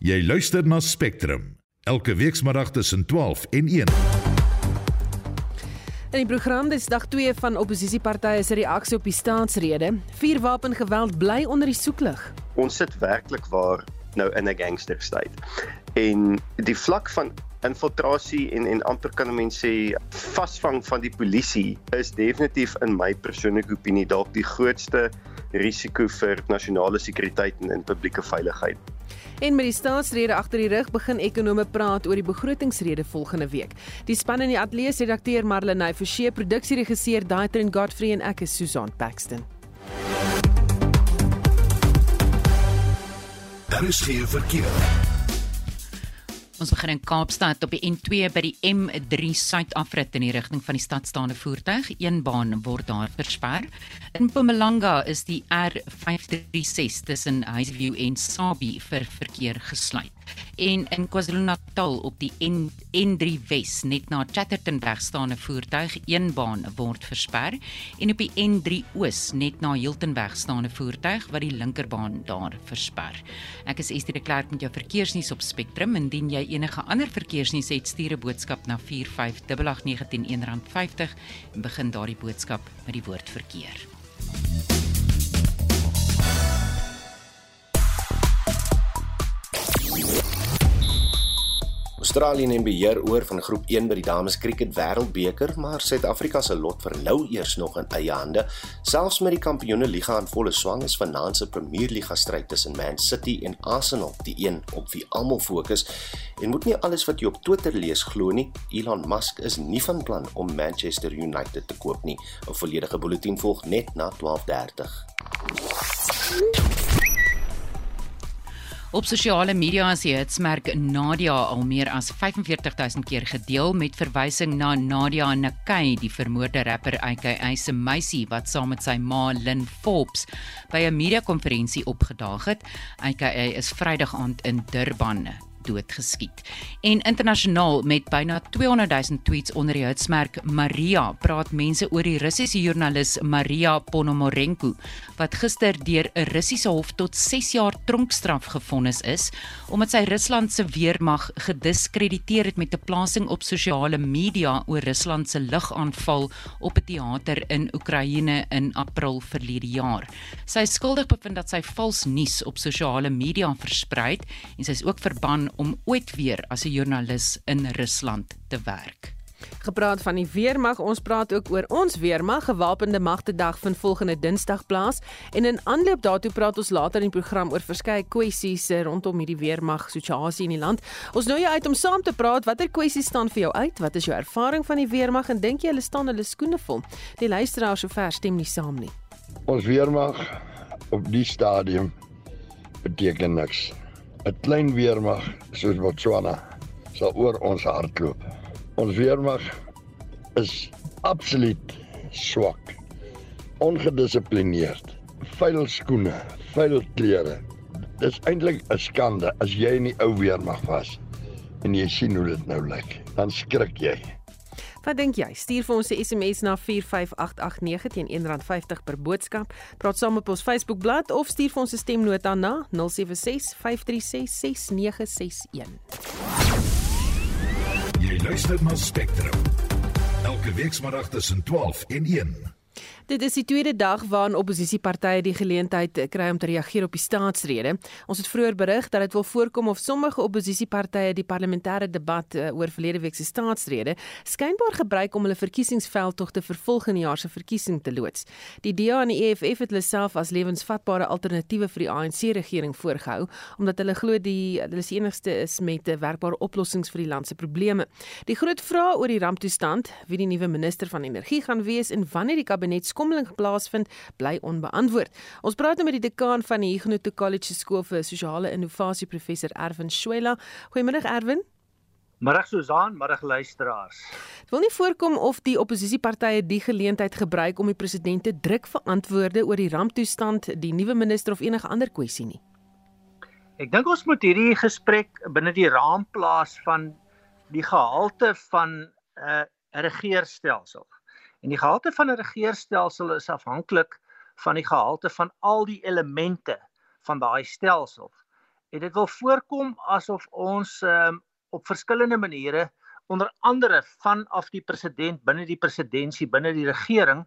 Jy luister na Spectrum elke weekmiddag tussen 12 en 1. In die program dis dag 2 van oppositiepartye se reaksie op die staatsrede. Vuurwapengeweld bly onder die soeklig. Ons sit werklik waar nou in 'n gangsterstaat. En die vlak van infiltrasie en en amper kan mense sê vasvang van die polisie is definitief in my persoonlike opinie dalk die grootste risiko vir nasionale sekuriteit en, en publieke veiligheid. En met die staatsrede agter die rug begin ekonome praat oor die begrotingsrede volgende week. Die span in die ateljee se redakteur Marlenae Forsie, produksieregisseur Daitrin Godfrey en ek is Susan Paxton. Daar is geen verkeer. Ons begin in Kaapstad op die N2 by die M3 suidafrit in die rigting van die stadstaande voertuig. Een baan word daar versper. In Mpumalanga is die R536 tussen Highview en Sabie vir verkeer gesluit en in KwaZulu-Natal op die N N3 Wes net na Chatterton weg staan 'n voertuig een baan word versper en op die N3 Oos net na Hilton weg staan 'n voertuig wat die linkerbaan daar versper. Ek is Estie de Klerk met jou verkeersnuus op Spectrum indien jy enige ander verkeersnuus het stuur 'n boodskap na 4588910 R50 en begin daardie boodskap met die woord verkeer. Australië neem beheer oor van groep 1 by die dames cricket wêreldbeker, maar Suid-Afrika se lot vir nou eers nog in eie hande. Selfs met die kampioene liga aan volle swang is vanaand se Premier Liga stryd tussen Man City en Arsenal, die een op wie almal fokus. En moet nie alles wat jy op Twitter lees glo nie. Elon Musk is nie van plan om Manchester United te koop nie. 'n Volledige bulletin volg net na 12:30. Op sosiale media is die hitsmerk Nadia al meer as 45000 keer gedeel met verwysing na Nadia Nakay, die vermoorde rapper AKA se meisie wat saam met sy ma Lynn Forbes by 'n media-konferensie opgedaag het. AKA is Vrydag aand in Durban doodgeskiet. En internasionaal met byna 200 000 tweets onder die hitsmerk Maria praat mense oor die Russiese joernalis Maria Ponomarenko wat gister deur 'n Russiese hof tot 6 jaar tronkstraf gefonnis is omdat sy Rusland se weermag gediskrediteer het met 'n plasing op sosiale media oor Rusland se lugaanval op 'n teater in Oekraïne in April verlede jaar. Sy is skuldig bevind dat sy vals nuus op sosiale media versprei het en sy is ook verban om ooit weer as 'n joernalis in Rusland te werk. Gepraat van die weermag, ons praat ook oor ons weermag. Gewapende magte dag vind volgende Dinsdag plaas en in aanloop daartoe praat ons later in die program oor verskeie kwessies eh, rondom hierdie weermag situasie in die land. Ons nooi jou uit om saam te praat. Watter kwessies staan vir jou uit? Wat is jou ervaring van die weermag en dink jy hulle staan hulle skoene vol? Die luisteraars sover stem nie saam nie. Ons weermag op die stadium beteken niks. 'n klein weermag soos Botswana sal oor ons hardloop. Ons weermag is absoluut swak. Ongedissiplineerd. Vuil skoene, vuil klere. Dis eintlik 'n skande as jy in die ou weermag was en jy sien hoe dit nou lyk. Dan skrik jy. Wat dink jy? Stuur vir ons 'n SMS na 45889 teen R1.50 per boodskap. Praat saam op ons Facebookblad of stuur vir ons 'n stemnota na 0765366961. Jy luister na Spectrum. Elke weekmiddag tussen 12 en 1. Dit is die tweede dag waarin oppositiepartye die geleentheid kry om te reageer op die staatsrede. Ons het vroeër berig dat dit wil voorkom of sommige oppositiepartye die parlementêre debat uh, oor verlede week se staatsrede skynbaar gebruik om hulle verkiesingsveldtogte vir volgende jaar se verkiesing te loods. Die DA en die EFF het hulle self as lewensvatbare alternatiewe vir die ANC regering voorgehou omdat hulle glo die hulle is enigste is met 'n werkbare oplossings vir die land se probleme. Die groot vraag oor die ramptoestand, wie die nuwe minister van energie gaan wees en wanneer die kabinet skommeling plaasvind, bly onbeantwoord. Ons praat nou met die dekaan van die Huguenot College skool vir sosiale innovasie professor Erwin Schuela. Goeiemôre Erwin. Middag Susan, middag luisteraars. Dit wil nie voorkom of die oppositiepartye die geleentheid gebruik om die president te druk vir antwoorde oor die ramptoestand, die nuwe minister of enige ander kwessie nie. Ek dink ons moet hierdie gesprek binne die raam plaas van die gehalte van 'n uh, regeerstelsel. En die gehalte van 'n regeringsstelsel is afhanklik van die gehalte van al die elemente van daai stelsel. en dit wil voorkom asof ons um, op verskillende maniere onder andere vanaf die president binne die presidentskap binne die regering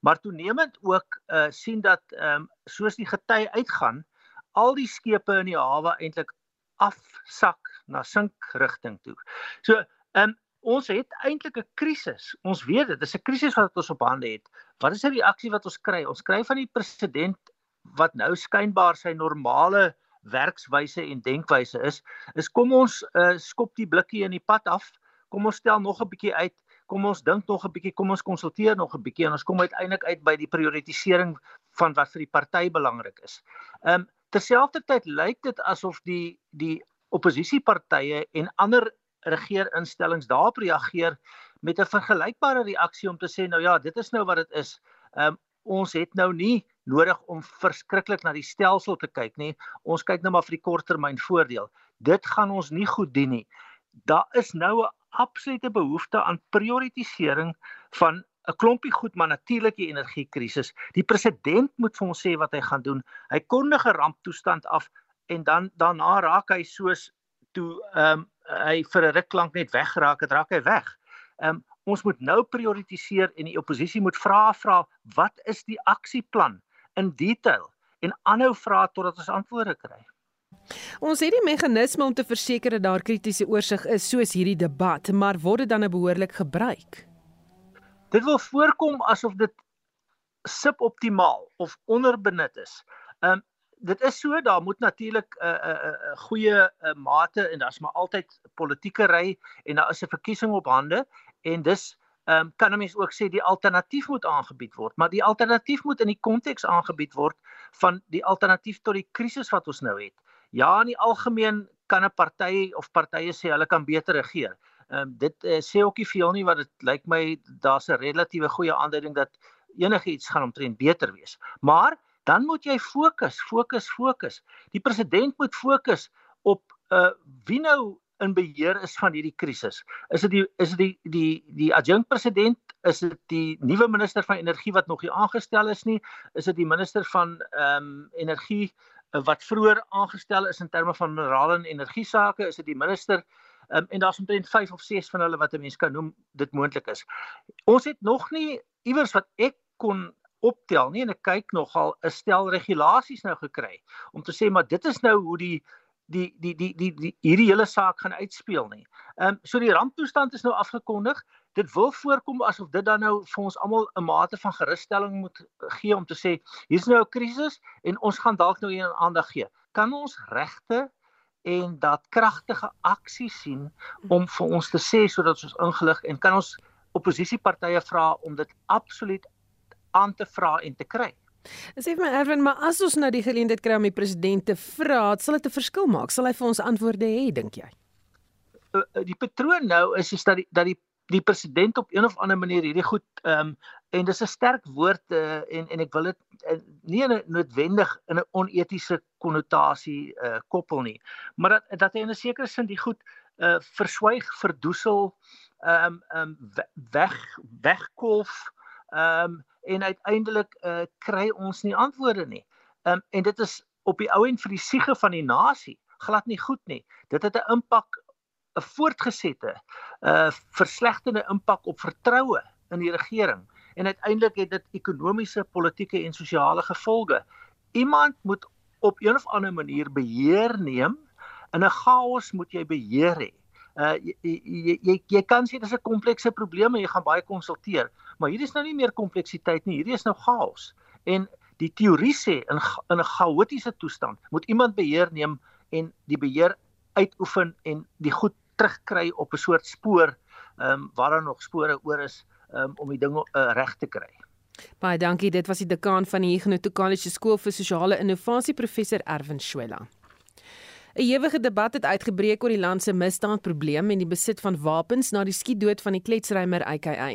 maar toenemend ook uh, sien dat um, soos die gety uitgaan al die skepe in die hawe eintlik afsak na sinkrigting toe. So, um, ons het eintlik 'n krisis. Ons weet dit, dis 'n krisis wat ons op hande het. Wat is die reaksie wat ons kry? Ons kry van die president wat nou skynbaar sy normale werkswyse en denkwyse is, is kom ons uh, skop die blikkie in die pad af. Kom ons stel nog 'n bietjie uit. Kom ons dink nog 'n bietjie, kom ons konsulteer nog 'n bietjie en ons kom uiteindelik uit by die prioritisering van wat vir die party belangrik is. Ehm um, terselfdertyd lyk dit asof die die oppositiepartye en ander regeerinstellings daarop reageer met 'n vergelykbare reaksie om te sê nou ja, dit is nou wat dit is. Ehm um, ons het nou nie nodig om verskriklik na die stelsel te kyk nie. Ons kyk nou maar vir die korttermyn voordeel. Dit gaan ons nie goed dien nie. Daar is nou 'n absolute behoefte aan prioritisering van 'n klompie goed maar natuurlik die energiekrisis. Die president moet vir ons sê wat hy gaan doen. Hy kondig 'n ramptoestand af en dan daarna raak hy soos toe ehm um, hy vir 'n ruk lank net weggeraak het, raak hy weg. Ehm um, ons moet nou prioritiseer en die oppositie moet vra vra wat is die aksieplan in detail en aanhou vra totdat ons antwoorde kry. Ons het die meganisme om te verseker dat daar kritiese oorsig is soos hierdie debat, maar word dit dan nou behoorlik gebruik? Dit wil voorkom asof dit suboptimaal of onderbenut is. Um, dit is so daar moet natuurlik 'n uh, 'n uh, 'n uh, goeie uh, mate en daar's maar altyd politieke ry en daar is 'n verkiesing op hande en dis um, kan 'n mens ook sê die alternatief moet aangebied word, maar die alternatief moet in die konteks aangebied word van die alternatief tot die krisis wat ons nou het. Ja, in die algemeen kan 'n party of partye sê hulle kan beter regeer. Ehm um, dit uh, sê ook nie veel nie wat dit lyk my daar's 'n relatiewe goeie aanduiding dat enigiets gaan omtrent beter wees. Maar dan moet jy fokus, fokus, fokus. Die president moet fokus op uh wie nou in beheer is van hierdie krisis. Is dit die is dit die die die adjunkt president, is dit die nuwe minister van energie wat nog nie aangestel is nie, is dit die minister van ehm um, energie uh, wat vroeër aangestel is in terme van minerale en energie sake, is dit die minister um, en daar's omtrent 5 of 6 van hulle wat 'n mens kan noem dit moontlik is. Ons het nog nie iewers wat ek kon optel nie en ek kyk nogal 'n stel regulasies nou gekry om te sê maar dit is nou hoe die die die die die, die hierdie hele saak gaan uitspeel nie. Ehm um, so die ramptoestand is nou afgekondig. Dit wil voorkom asof dit dan nou vir ons almal 'n mate van gerusstelling moet gee om te sê hier's nou 'n krisis en ons gaan dalk nou een aandag gee. Kan ons regte en dat kragtige aksie sien om vir ons te sê sodat ons ingelig en kan ons oppositiepartye vra om dit absoluut aan te vra en te kry. Sê vir my Erwin, maar as ons nou die geleentheid kry om die president te vra, sal dit 'n verskil maak? Sal hy vir ons antwoorde hê, dink jy? Uh, uh, die patroon nou is is dat die dat die die president op een of ander manier hierdie goed ehm um, en dis 'n sterk woord uh, en en ek wil dit uh, nie noodwendig in 'n onetiese konnotasie uh, koppel nie maar dat dat hy in 'n sekere sin die goed uh, verswyg verdoesel ehm um, ehm um, weg wegkolf ehm um, en uiteindelik uh, kry ons nie antwoorde nie. Um, en dit is op die ou end vir die siege van die nasie glad nie goed nie. Dit het 'n impak 'n voortgesette uh verslegtende impak op vertroue in die regering en uiteindelik het dit ekonomiese, politieke en sosiale gevolge. Iemand moet op een of ander manier beheer neem. In 'n chaos moet jy beheer hê. Uh jy jy jy, jy kan sê dis 'n komplekse probleem en jy gaan baie konsulteer, maar hier is nou nie meer kompleksiteit nie, hierdie is nou chaos. En die teorie sê in in 'n chaotiese toestand moet iemand beheer neem en die beheer uitoefen en die goed terugkry op 'n soort spoor ehm um, waar daar nog spore oor is um, om die ding uh, reg te kry. Baie dankie. Dit was die dekaan van die Huguenot College Skool vir Sosiale Innovasie professor Erwin Schuela. 'n Ewige debat het uitgebreek oor die land se misdaadprobleem en die besit van wapens na die skietdood van die kletsrymer AKA.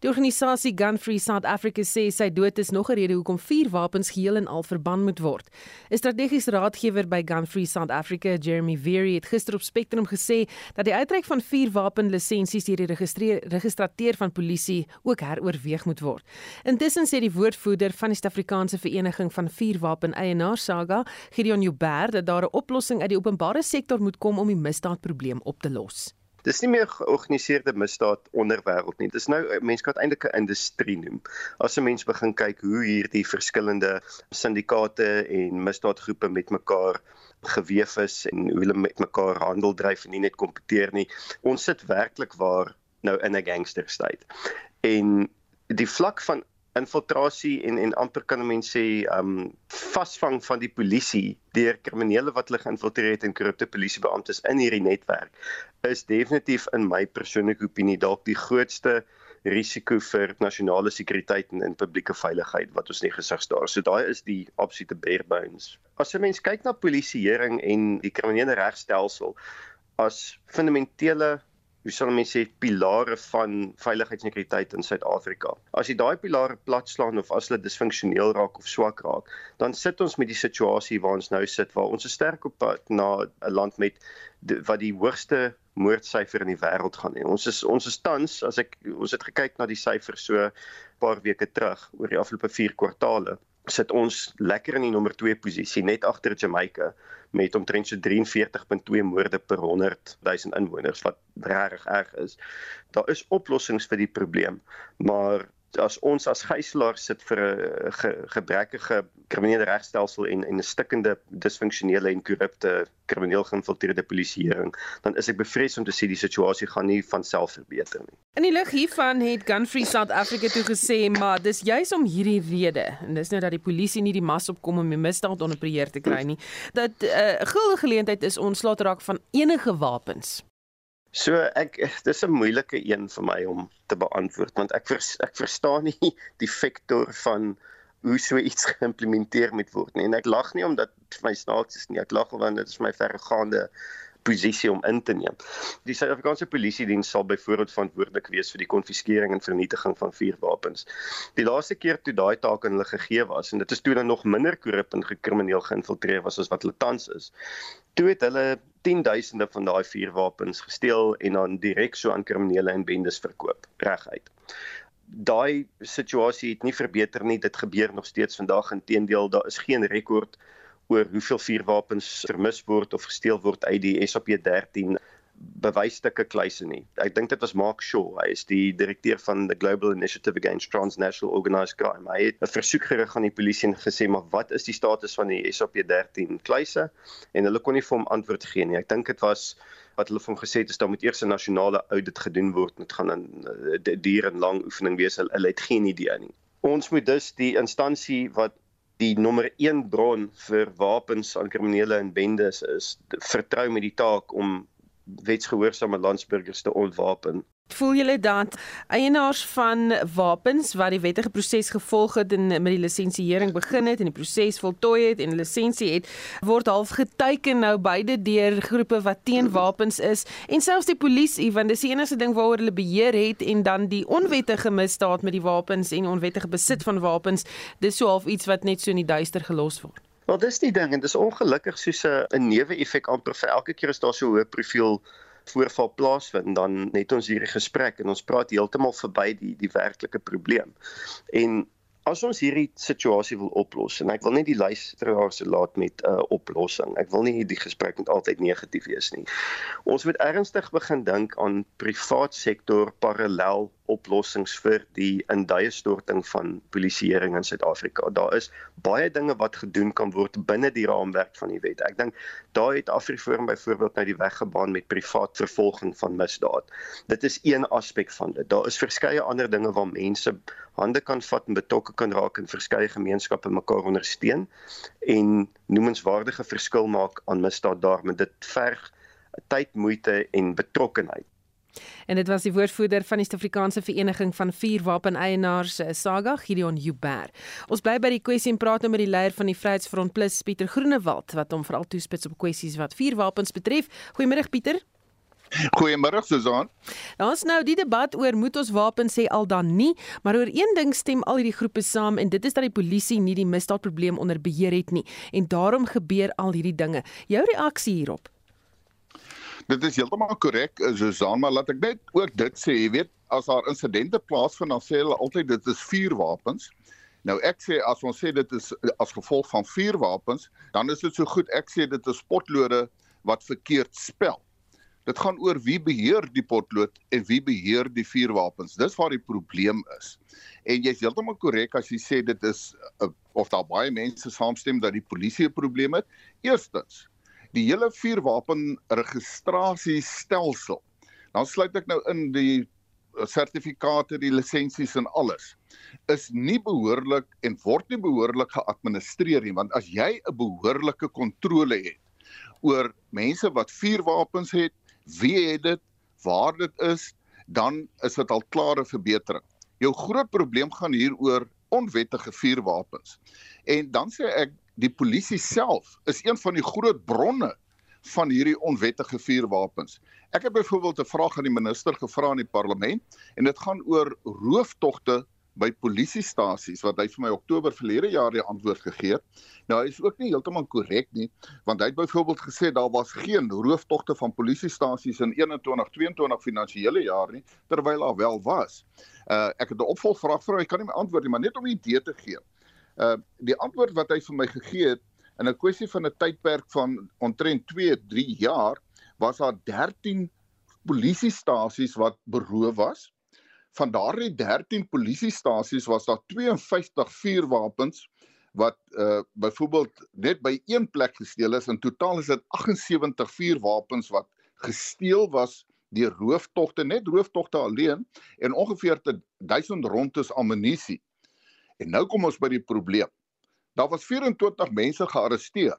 Die organisasie Gun Free South Africa sê sy dood is nog 'n rede hoekom vier wapens geheel en al verbân moet word. 'n Strategiese raadgewer by Gun Free South Africa, Jeremy Veery, het gister op Spectrum gesê dat die uitreik van vier wapenlisensies deur die registrateur van polisie ook heroorweeg moet word. Intussen sê die woordvoerder van die Suid-Afrikaanse Vereniging van Vuurwapen Eienaars Saga, Gideon Joubert, dat daar 'n oplossing uit die openbare sektor moet kom om die misdaadprobleem op te los? Dis nie meer georganiseerde misdaad onderwêreld nie. Dis nou mense kan eintlik 'n industrie noem. As 'n mens begin kyk hoe hierdie verskillende syndikaate en misdaadgroepe met mekaar geweef is en hoe hulle met mekaar handel dryf en nie net kompeteer nie. Ons sit werklik waar nou in 'n gangsterstaat. En die vlak van infiltrasie en en amper kan mense sê um vasvang van die polisie deur kriminele wat hulle geïnfiltreer het en korrupte polisiebeamptes in hierdie netwerk is definitief in my persoonlike opinie dalk die grootste risiko vir nasionale sekuriteit en, en publieke veiligheid wat ons nie gesig staar. So daai is die absolute bare bones. As 'n mens kyk na polisieering en die kriminele regstelsel as fundamentele hoe sal mense sê pilare van veiligheid en sekuriteit in Suid-Afrika. As jy daai pilare platslaan of as hulle disfunksioneel raak of swak raak, dan sit ons met die situasie waar ons nou sit waar ons is sterk op pad na 'n land met die, wat die hoogste moordsyfer in die wêreld gaan hê. Ons is ons is tans as ek ons het gekyk na die syfers so paar weke terug oor die afgelope 4 kwartaale sit ons lekker in die nommer 2 posisie net agter Jamaica met omtrent so 43.2 moorde per 100 000 inwoners wat regtig erg is. Daar is oplossings vir die probleem, maar as ons as gijslaers sit vir 'n ge, gebrekkige kriminele regstelsel en en 'n stikkende disfunksionele en korrupte krimineel geïnfiltreerde polisieering, dan is ek bevrees om te sê die situasie gaan nie van self verbeter nie. In die lig hiervan het Gunfree South Africa toe gesê, maar dis juis om hierdie rede en dis nou dat die polisie nie die mas opkom om die misdaad onder beheer te kry nie, dat 'n uh, guldige geleentheid is ons laat raak van enige wapens. So ek dis 'n moeilike een vir my om te beantwoord want ek vers, ek verstaan nie die vektor van hoe so iets geïmplementeer moet word nie en ek lag nie omdat my snaaks is nie ek lag want dit is my verregaande posisie om in te neem. Die Suid-Afrikaanse Polisie Diens sal byvoorbeeld verantwoordelik wees vir die konfiskering en vernietiging van vuurwapens. Die laaste keer toe daai taak aan hulle gegee was en dit is toe dan nog minder korrup en gekrimineel geïnfiltreer was as wat hulle tans is. Toe het hulle 10000de van daai vuurwapens gesteel en dan direk so aan kriminele en bendes verkoop reguit. Daai situasie het nie verbeter nie, dit gebeur nog steeds vandag. Inteendeel, daar is geen rekord oor hoeveel vuurwapens vermis word of gesteel word uit die SAP13 bewysstukke kluise nie. Ek dink dit was Mark Shaw, hy is die direkteur van the Global Initiative Against Transnational Organised Crime. Hy het 'n versoek gerig aan die polisie en gesê, "Maar wat is die status van die SAP13 kluise?" En hulle kon nie vir hom antwoord gee nie. Ek dink dit was wat hulle vir hom gesê het is daar moet eers 'n nasionale audit gedoen word. Dit gaan 'n duur en lang oefening wees. Hulle het geen idee nie. Ons moet dus die instansie wat die nommer 1 bron vir wapens aan kriminele en bendes is vertrou met die taak om wetsgehoorsame landsburgers te ontwapen. Voel julle dat eienaars van wapens wat die wettige proses gevolg het en met die lisensiering begin het en die proses voltooi het en lisensie het, word half geteken nou beide deur groepe wat teen wapens is en selfs die polisie want dis die enigste ding waaroor hulle beheer het en dan die onwettige misdaad met die wapens en onwettige besit van wapens, dis so half iets wat net so in die duister gelos word. Wel dis die ding en dis ongelukkig soos 'n neeweffek amper vir elke keer as daar so 'n hoë profiel voorval plaasvind dan net ons hierdie gesprek en ons praat heeltemal verby die die werklike probleem. En as ons hierdie situasie wil oplos en ek wil net die luisteraars laat met 'n uh, oplossing. Ek wil nie die gesprek moet altyd negatief wees nie. Ons moet ernstig begin dink aan privaat sektor parallel oplossings vir die induie storting van polisieering in Suid-Afrika. Daar is baie dinge wat gedoen kan word binne die raamwerk van die wet. Ek dink daar het Afriforum byvoorbeeld nou die weg gebaan met privaat vervolging van misdaad. Dit is een aspek van dit. Daar is verskeie ander dinge waar mense hande kan vat en betrokke kan raak in verskeie gemeenskappe mekaar ondersteun en noemenswaardige verskil maak aan misdaad daar, maar dit verg tyd, moeite en betrokkenheid. En dit was die woordvoerder van die Suid-Afrikaanse Vereniging van Vuurwapeneienaars, eh, Saga Gideon Huber. Ons bly by die kwessie en praat nou met die leier van die Vryheidsfront Plus, Pieter Groenewald, wat hom veral toespits op kwessies wat vuurwapens betref. Goeiemôre Pieter. Goeiemôre Susan. Nou ons nou die debat oor moet ons wapens sê al dan nie, maar oor een ding stem al hierdie groepe saam en dit is dat die polisie nie die misdaadprobleem onder beheer het nie en daarom gebeur al hierdie dinge. Jou reaksie hierop? Dit is heeltemal korrek, eh, Susan, maar laat ek net ook dit sê, jy weet, as daar insidente plaasvind, dan sê hulle altyd dit is vuurwapens. Nou ek sê as ons sê dit is eh, as gevolg van vuurwapens, dan is dit so goed ek sê dit is spotlode wat verkeerd spel. Dit gaan oor wie beheer die potlood en wie beheer die vuurwapens. Dis waar die probleem is. En jy's heeltemal korrek as jy sê dit is uh, of daar baie mense saamstem dat die polisie 'n probleem het. Eerstens, die hele vuurwapen registrasiestelsel. Dan sluit ek nou in die uh, sertifikate, die lisensies en alles is nie behoorlik en word nie behoorlik geadministreer nie want as jy 'n behoorlike kontrole het oor mense wat vuurwapens het wie het dit, waar dit is, dan is dit al klare verbetering. Jou groot probleem gaan hier oor onwettige vuurwapens. En dan sê ek die polisie self is een van die groot bronne van hierdie onwettige vuurwapens. Ek het byvoorbeeld 'n vraag aan die minister gevra in die parlement en dit gaan oor rooftogte by polisiestasies wat hy vir my Oktober verlede jaar die antwoord gegee het. Nou hy is ook nie heeltemal korrek nie, want hy het byvoorbeeld gesê daar was geen rooftogte van polisiestasies in 21-22 finansiële jaar nie, terwyl daar wel was. Uh ek het 'n opvolgvraag vir hom, hy kan nie my antwoord nie, maar net om 'n idee te gee. Uh die antwoord wat hy vir my gegee het in 'n kwessie van 'n tydperk van omtrent 2-3 jaar was daar 13 polisiestasies wat beroof was van daardie 13 polisiestasies was daar 52 vuurwapens wat uh byvoorbeeld net by een plek gesteel is. In totaal is dit 78 vuurwapens wat gesteel was deur rooftogte, net rooftogte alleen en ongeveer 1000 rondes ammunisie. En nou kom ons by die probleem. Daar was 24 mense gearresteer.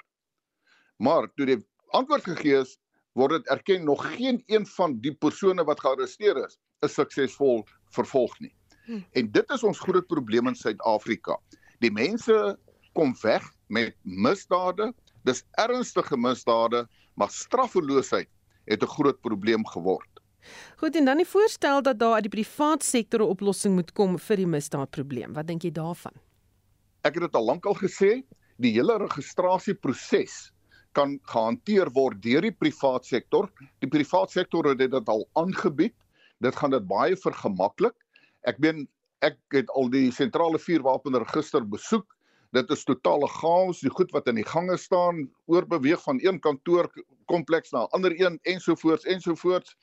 Maar toe die antwoord gegee is, word dit erken nog geen een van die persone wat gearresteer is is suksesvol vervolg nie. Hmm. En dit is ons groot probleem in Suid-Afrika. Die mense kom weg met misdade, dis ernstige misdade, maar straffeloosheid het 'n groot probleem geword. Goed en dan die voorstel dat daar uit die privaat sektor 'n oplossing moet kom vir die misdaadprobleem. Wat dink jy daarvan? Ek het dit al lankal gesê, die hele registrasieproses kan gehanteer word deur die privaat sektor. Die privaat sektor het dit al aangebied dit gaan dit baie vergemaklik. Ek meen ek het al die sentrale vuurwapenregister besoek. Dit is totale chaos, die goed wat in die gange staan, oorbeweeg van een kantoor kompleks na 'n ander een ensovoorts ensovoorts.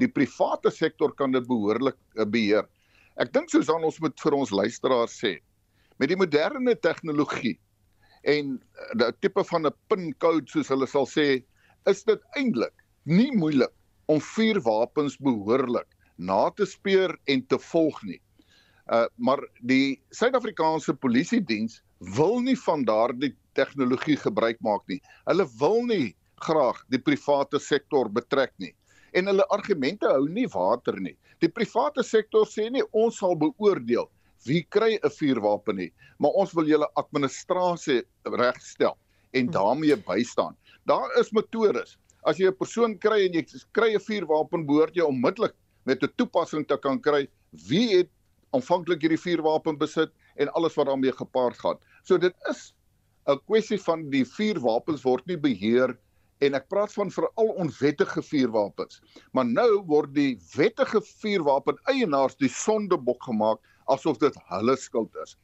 Die private sektor kan dit behoorlik uh, beheer. Ek dink soos dan ons moet vir ons luisteraars sê, met die moderne tegnologie en eh, 'n tipe van 'n pinkode soos hulle sal sê, is dit eintlik nie moeilik om vuurwapens behoorlik na te speur en te volg nie. Uh maar die Suid-Afrikaanse Polisie Diens wil nie van daardie tegnologie gebruik maak nie. Hulle wil nie graag die private sektor betrek nie. En hulle argumente hou nie water nie. Die private sektor sê nie ons sal beoordeel wie kry 'n vuurwapen nie, maar ons wil julle administrasie regstel en hm. daarmee bystaan. Daar is metodes. As jy 'n persoon kry en jy kry 'n vuurwapen, behoort jy onmiddellik met 'n toepassing te kan kry wie het aanvanklik hierdie vuurwapen besit en alles wat daarmee gepaard gaan. So dit is 'n kwessie van die vuurwapens word nie beheer en ek praat van veral onwettige vuurwapens. Maar nou word die wettige vuurwapen eienaars die sondebok gemaak asof dit hulle skuld is.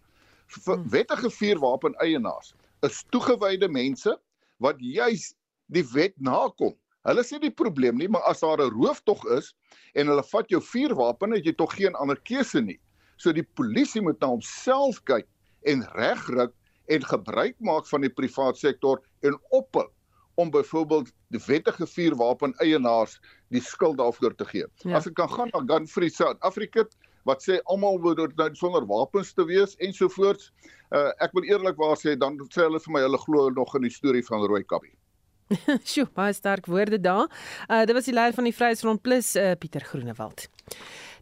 Hmm. Wettige vuurwapen eienaars is toegewyde mense wat juis die wet nakom. Hulle sê die probleem nie, maar as daar 'n rooftog is en hulle vat jou vuurwapen, het jy tog geen ander keuse nie. So die polisie moet na homself kyk en regryk en gebruik maak van die privaat sektor en ophou om byvoorbeeld die wettige vuurwapen eienaars die skuld daarvoor te gee. Ja. As ek kan gaan na Gun Free South Africa wat sê almal moet nou sonder wapens te wees ensovoorts. Uh, ek wil eerlikwaar sê dan sê hulle vir my hulle glo nog in die storie van Rooi Kappie. Sjoe, baie sterk woorde daar. Uh dit was die leier van die Vryheidsfront Plus, uh Pieter Groenewald.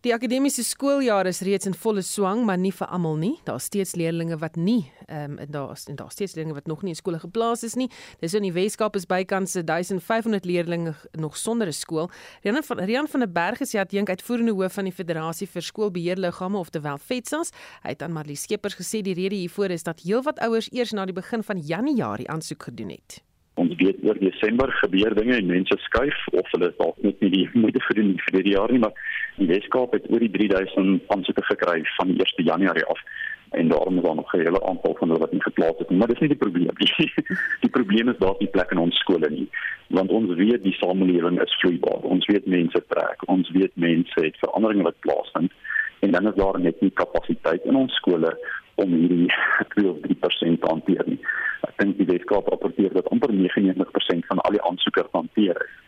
Die akademiese skooljaar is reeds in volle swang, maar nie vir almal nie. Daar's steeds leerders wat nie ehm um, daar's en daar's steeds leerders wat nog nie in skole geplaas is nie. Dis in die Weskaap is bykans 1500 leerders nog sonder 'n skool. Rian van Rian van der Berg is die adjunk uitvoerende hoof van die Federasie vir Skoolbeheerliggame oftewel FETSAS. Hy het aan Marlie Skeepers gesê die rede hiervoor is dat heelwat ouers eers na die begin van Januarie aansoek gedoen het. Ons weet oor Desember gebeur dinge en mense skuif of hulle dalk net nie die moeite vir die vir die jaar nie, maar die Weskaap het oor die 3000 aansoeke gekry van die 1 Januarie af. en daarom is daar nog 'n hele aantal van hulle wat nie geplaas het nie maar dis nie die probleem nie die probleem is daar's nie plek in ons skole nie want ons weet die samelewing is vloeibaar ons weet mense trek ons weet mense het veranderinge wat plaasvind en dan is daar net nie kapasiteit in ons skole om hierdie 2-3% te hanteer nie ek dink die wetenskap rapporteer dat amper 99% van al die aansoekers hanteer is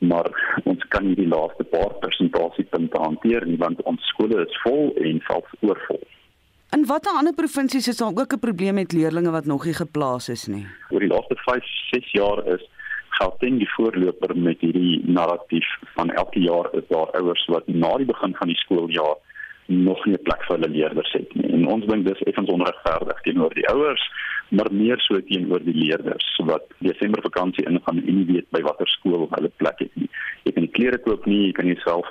maar ons kan nie die laaste paar persentasiepunte hanteer nie want ons skole is vol en selfs oorvol. In watter ander provinsies is daar ook 'n probleem met leerders wat nog nie geplaas is nie? Oor die laaste 5, 6 jaar is Gauteng die voorloper met hierdie narratief van elke jaar is daar ouers wat na die begin van die skooljaar nog nie 'n plek vir hulle leerders het nie. En ons dink dis effens onregverdig teenoor die ouers, maar meer so teenoor die leerders wat Desember vakansie ingaan en nie weet by watter skool hulle plek het nie. Jy kan nie klere koop nie, jy kan jouself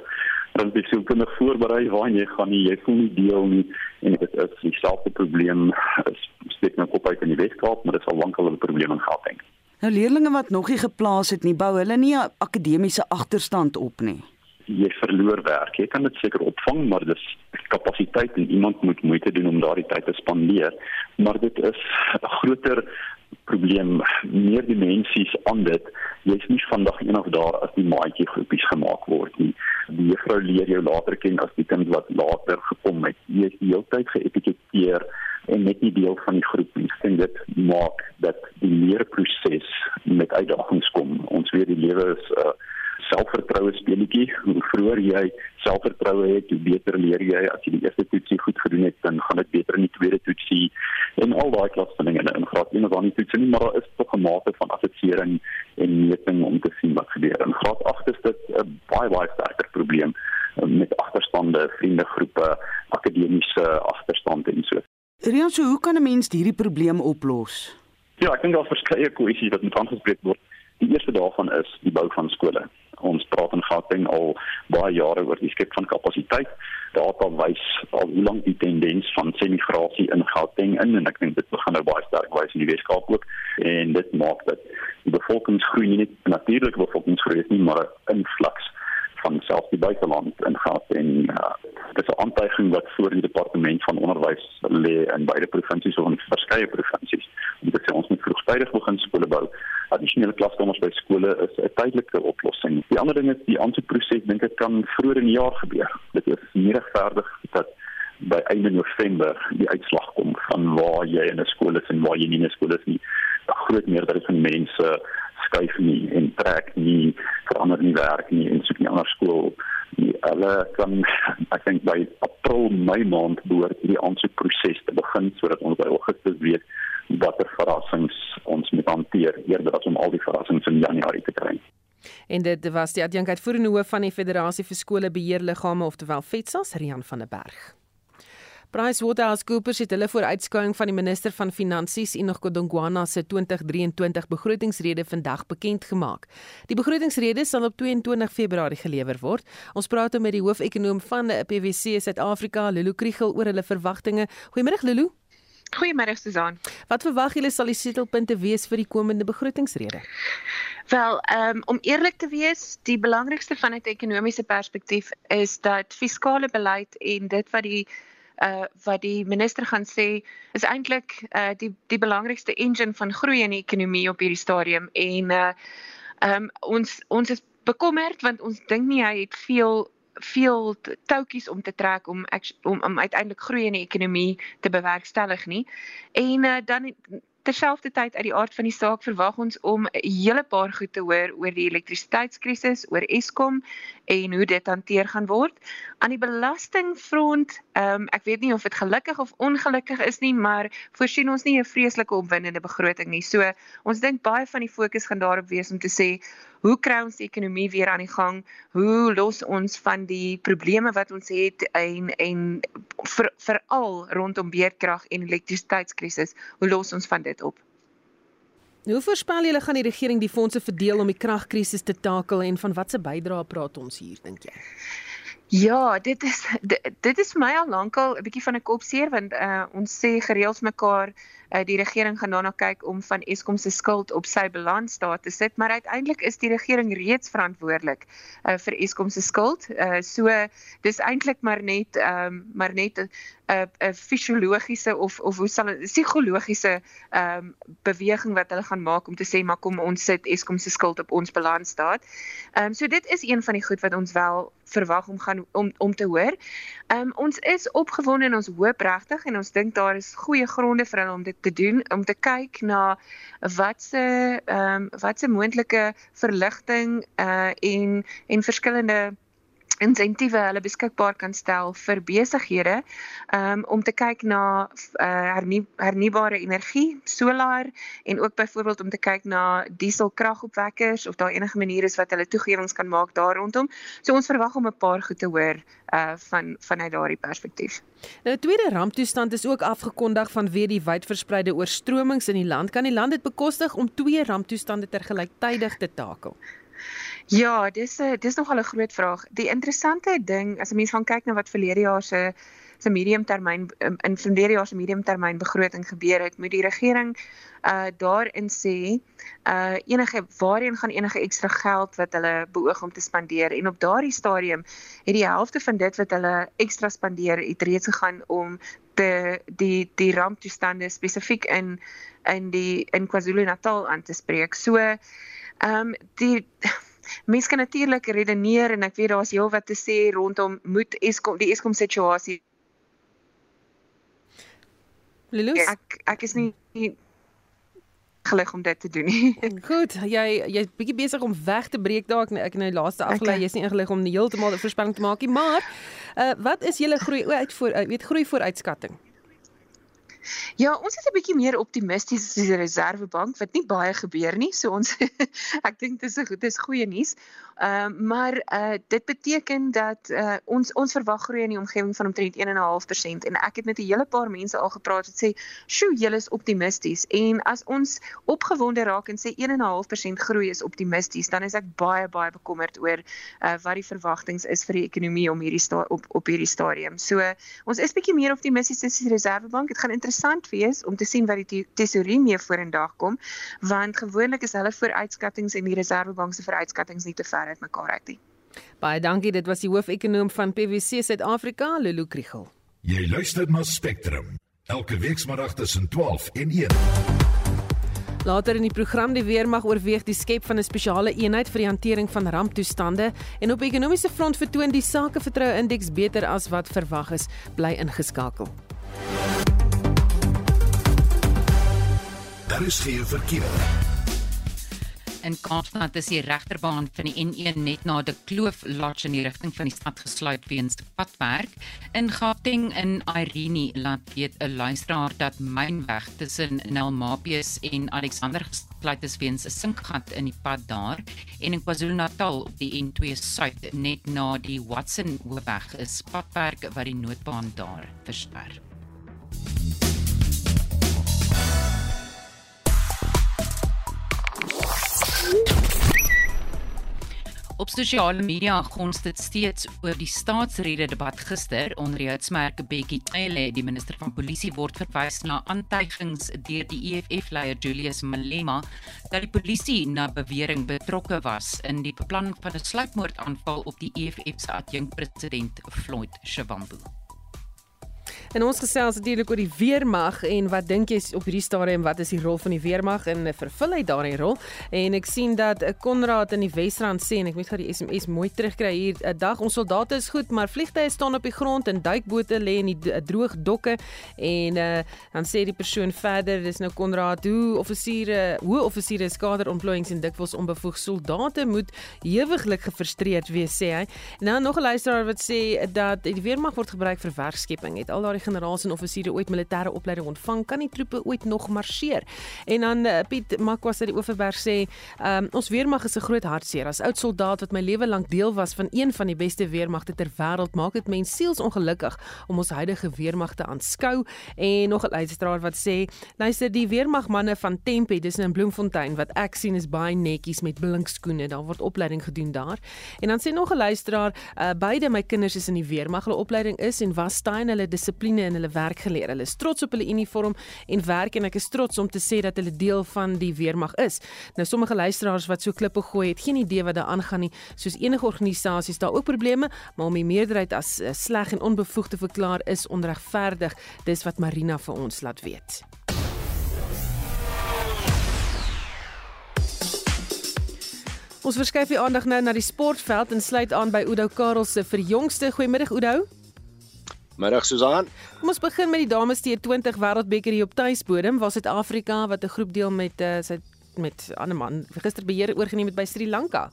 relatief sielkundig voorberei waar jy gaan nie, jy voel nie deel nie en dit is dieselfde probleem is steek nou kop uit in die Weskaap, maar dit sal lankal 'n probleem in Gauteng. Nou leerders wat nog nie geplaas het nie, bou hulle nie 'n akademiese agterstand op nie jy verloor werk. Jy kan dit seker opvang, maar dis kapasiteit en iemand moet moeite doen om daardie tyd te spandeer. Maar dit is 'n groter probleem, meer dimensies aan dit. Jy's nie vandag eendag daar as die maatjie groepies gemaak word nie. Die juffrou leer jou later ken as die kind wat later gekom het. Jy is die hele tyd geetiketeer en net nie deel van die groep nie. En dit maak dat die leerproses met uitdagings kom. Ons weet die lewe is 'n uh, selfvertroue speletjie. Hoe vroeër jy selfvertroue het, hoe beter leer jy. As jy die eerste toetsie goed gedoen het, dan gaan dit beter in die tweede toetsie en al daai klas van dinge in graad 1 of dan nie toetsie nie, maar daar is tog 'n mate van assessering en meting om te sien wat gebeur. In graad 8 is dit 'n baie baie sterker probleem eh, met agterstande, vriendegroepe, akademiese agterstande en so. Rian, so hoe kan 'n mens hierdie probleem oplos? Ja, ek dink daar's verskeie kwessies wat moet aangespreek word. Die eerste daarvan is die bou van skole. Ons praat in Gauteng al baie jare oor die skep van kapasiteit. Data wys al hoe lank die tendens van semigrasie in Gauteng in en ek dink dit begin nou baie sterk wys in die Weskaap ook en dit maak dat die bevolkingsgroei nie net natuurlike bevolkingsgroei nie, maar 'n influx van self die buiteland in Gauteng. Uh, dit is 'n aantuiging wat voor die departement van onderwys lê in beide provinsies of in verskeie provinsies. Dit sê ons moet vroegtydig begin skole bou addisionele klaskamers by skole is 'n tydelike oplossing. Die ander ding is die aansoekproses dink ek kan vroeër in die jaar gebeur. Dit is nie regverdig dat by einde November die uitslag kom van waar jy in 'n skool is en waar jy nie in 'n skool is nie. 'n Groot meerderheid van mense skuif nie en trek nie verander nie werk nie en soek nie ander skool nie. Hulle kan ek dink by April, Mei maand behoort hierdie aansoekproses te begin sodat ons by Augustus weet watter verrassings ons moet hanteer eerder as om al die verrassings in Januarie te kry. En dit was die adjunkheidvoerende hoof van die Federasie vir skole beheerliggame oftewel FETSAS, Rian van der Berg. PricewaterhouseCoopers het hulle vooruitskouing van die minister van Finansies Enoch Godongwana se 2023 begrotingsrede vandag bekend gemaak. Die begrotingsrede sal op 22 Februarie gelewer word. Ons praat nou met die hoofekonoom van PwC Suid-Afrika, Lulu Kriel oor hulle verwagtinge. Goeiemôre Lulu. Goeiemôre Susan. Wat verwag julle sal die sleutelpunte wees vir die komende begrotingsrede? Wel, um, om eerlik te wees, die belangrikste van 'n ekonomiese perspektief is dat fiskale beleid en dit wat die uh wat die minister gaan sê is eintlik uh die die belangrikste engine van groei in die ekonomie op hierdie stadium en uh um ons ons is bekommerd want ons dink nie hy het veel veel toutjies om te trek om om, om uiteindelik groei in die ekonomie te bewerkstellig nie. En uh, dan terselfdertyd uit die aard van die saak verwag ons om 'n hele paar goed te hoor oor die elektrisiteitskrisis, oor Eskom en hoe dit hanteer gaan word. Aan die belastingfront, um, ek weet nie of dit gelukkig of ongelukkig is nie, maar voorsien ons nie 'n vreeslike opwindende begroting nie. So ons dink baie van die fokus gaan daarop wees om te sê hoe kry ons die ekonomie weer aan die gang? Hoe los ons van die probleme wat ons het en en veral vir rondom beerdkrag en elektrisiteitskrisis? Hoe los ons van dit op? Hoe voorspel julle gaan die regering die fondse verdeel om die kragkrisis te takel en van watter bydrae praat ons hier dink jy? Ja, dit is dit, dit is my al lankal 'n bietjie van 'n kopseer want uh, ons sê gereeld mekaar uh, die regering gaan daarna kyk om van Eskom se skuld op sy balansstaat te sit, maar uiteindelik is die regering reeds verantwoordelik uh, vir Eskom se skuld. Uh, so dis eintlik maar net um, maar net 'n 'n fisiologiese of of hoe sal dit psigologiese um, beweging wat hulle gaan maak om te sê maar kom ons sit Eskom se skuld op ons balansstaat. Ehm um, so dit is een van die goed wat ons wel verwag om gaan om om te hoor. Ehm um, ons is opgewonde en ons hoop regtig en ons dink daar is goeie gronde vir hulle om dit te doen om te kyk na wat se ehm um, wat se moontlike verligting uh en en verskillende insentiewe hulle beskikbaar kan stel vir besighede um, om te kyk na uh, hernie, hernubare energie, solar en ook byvoorbeeld om te kyk na dieselkragopwekkers of daar enige maniere is wat hulle toegewings kan maak daar rondom. So ons verwag om 'n paar goed te hoor uh van vanuit daardie perspektief. Nou 'n tweede ramptoestand is ook afgekondig vanweë die wydverspreide oorstromings in die land. Kan die land dit bekostig om twee ramptoestande tergelyktydig te takel? Ja, dis 'n dis nogal 'n groot vraag. Die interessante ding as 'n mens gaan kyk na wat verlede jaar se se mediumtermyn in verlede jaar se mediumtermyn begroting gebeur het, moet die regering uh daarin sê uh enige waarheen gaan enige ekstra geld wat hulle beoog om te spandeer en op daardie stadium het die helfte van dit wat hulle ekstra spandeer het reeds gegaan om te die die ramptoestande spesifiek in in die in KwaZulu-Natal aan te spreek. So ehm um, die Mens kan natuurlik redeneer en ek weet daar's heelwat te sê rondom moet Eskom die Eskom situasie. Lilus, ek ek is nie, nie gelig om dit te doen nie. Goed, jy jy's bietjie besig om weg te breek daar ek ek nou laaste afgelei jy's nie ingelig om heeltemal 'n voorspelling te maak nie, maar uh, wat is julle groei uit voor uh, weet groei vooruitskatting? Ja, ons is 'n bietjie meer optimisties as die Reserwebank wat nie baie gebeur nie. So ons ek dink dis 'n dis goeie nuus. Ehm uh, maar uh dit beteken dat uh ons ons verwag groei in die omgewing van omtrent 1.5% en ek het met 'n hele paar mense al gepraat wat sê, "Sjoe, julle is optimisties." En as ons opgewonde raak en sê 1.5% groei is optimisties, dan is ek baie baie bekommerd oor uh wat die verwagtinge is vir die ekonomie om hierdie op op hierdie stadium. So uh, ons is bietjie meer optimisties as die Reserwebank. Dit gaan interessant wees om te sien wat die tesourier mee vorendag kom, want gewoonlik is hulle vooruitskattinge en die Reserwebank se vooruitskattinge nie te ver uit mekaar uit nie. Baie dankie, dit was die hoofekonoom van PwC Suid-Afrika, Lulu Kriel. Jy luister na Spectrum elke weekmiddag tussen 12 en 1. Later in die program die weermag oorweeg die skep van 'n spesiale eenheid vir die hantering van ramptoestande en op ekonomiese front vertoon die sakevertroue indeks beter as wat verwag is, bly ingeskakel. Daar is geen verkeer. In Kaapstad is die regterbaan van die N1 net na die Kloof Lodge in die rigting van die stad gesluit weens padwerk. In Gauteng in Irene laat weet 'n luisteraar dat mynweg tussen Nelmapius en Alexander gesluit is weens 'n sinkgat in die pad daar. En in KwaZulu-Natal op die N2 suid net na die Watson hoofweg is padwerk wat die noodbaan daar versper. Op sosiale media gons dit steeds oor die staatsrede debat gister onder die uitsmerke Bekkie Cele, die minister van polisie word verwys na aantuigings deur die EFF-leier Julius Malema dat die polisie na bewering betrokke was in die beplanning van 'n sluipmoordaanval op die EFF se adjunkpresident Floyd Shivambu. En ons gesels natuurlik oor die weermag en wat dink jy op hierdie stadium wat is die rol van die weermag en vervul hy daardie rol? En ek sien dat Konrad in die Wesrand sê en ek moet gou die SMS mooi terugkry hier. 'n Dag ons soldate is goed, maar vliegtye staan op die grond en duikbote lê in die droog dokke en uh, dan sê die persoon verder, dis nou Konrad, hoe offisiere, hoe offisiere skader ontplooiings en dikwels onbevoeg soldate moet hewiglik gefrustreerd wees sê hy. En dan nog 'n luisteraar wat sê dat die weermag word gebruik vir werkskepping. Het al daardie generaals en offisiere ooit militêre opleiding ontvang, kan die troepe ooit nog marseer. En dan uh, Piet Makwas uit die Oeverberg sê, um, ons weermag is 'n groot hartseer. As oud soldaat wat my lewe lank deel was van een van die beste weermagte ter wêreld, maak dit mens siels ongelukkig om ons huidige weermag te aanskou. En nog 'n luisteraar wat sê, luister die weermagmanne van Tempe, dis in Bloemfontein wat ek sien is baie netjies met blink skoene. Daar word opleiding gedoen daar. En dan sê nog 'n luisteraar, uh, beide my kinders is in die weermag. Hulle opleiding is en was staan hulle dissipline vriende en hulle werk geleer. Hulle is trots op hulle uniform en werk en ek is trots om te sê dat hulle deel van die weermag is. Nou sommige luisteraars wat so klippe gooi het geen idee wat daar aangaan nie. Soos enige organisasies daar ook probleme, maar om die meerderheid as uh, sleg en onbevoegd te verklaar is onregverdig. Dis wat Marina vir ons laat weet. Ons verskuif die aandag nou na die sportveld en sluit aan by Udo Karel se vir jongste. Goeiemiddag Udo. Middag Susan. Kom ons begin met die dames T20 Wêreldbeker hier op tuisbodem waar Suid-Afrika wat 'n groep deel met uh, sy met ander man gister beheer oorgeneem het by Sri Lanka.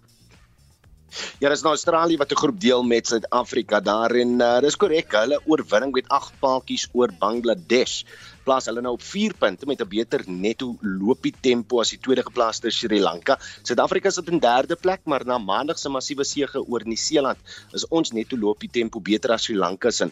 Ja, dis nou Australië wat 'n groep deel met Suid-Afrika daarin. Uh, dis korrek. Hulle oorwinning met 8 paaltjies oor Bangladesh plaas hulle nou op 4 punte met 'n beter netto loopie tempo as die tweede geplaaste Sri Lanka. Suid-Afrika sit in derde plek, maar na Maandag se massiewe sege oor Nieu-Seeland is ons netto loopie tempo beter as Sri Lanka se.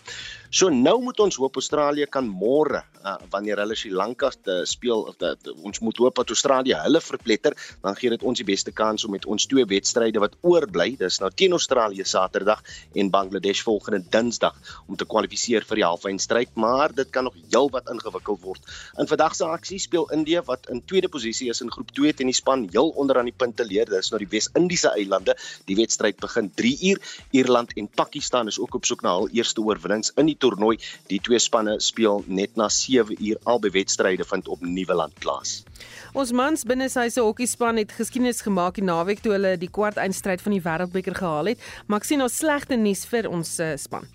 So nou moet ons hoop Australië kan môre uh, wanneer hulle Sri Lanka te speel of dat ons moet hoop dat Australië hulle verpletter, dan gee dit ons die beste kans om met ons twee wedstryde wat oorbly, dis nou teen Australië Saterdag en Bangladesh volgende Dinsdag om te kwalifiseer vir die halfeindstryd, maar dit kan nog heelwat ingewikkeld ontwikkel word. In vandag se aksie speel Indië wat in tweede posisie is in groep 2 teen die span heel onder aan die punte leer. Dit is nou die Wes-Indiese eilande. Die wedstryd begin 3 uur. Ierland en Pakistan is ook op soek na hul eerste oorwinnings in die toernooi. Die twee spanne speel net na 7 uur albei wedstryde vind op Nieuweland plaas. Ons mans binne sy se hokkiespan het geskiedenis gemaak die naweek toe hulle die kwart eindstryd van die Wêreldbeker gehaal het, maar ek sien nou slegte nuus vir ons uh, span.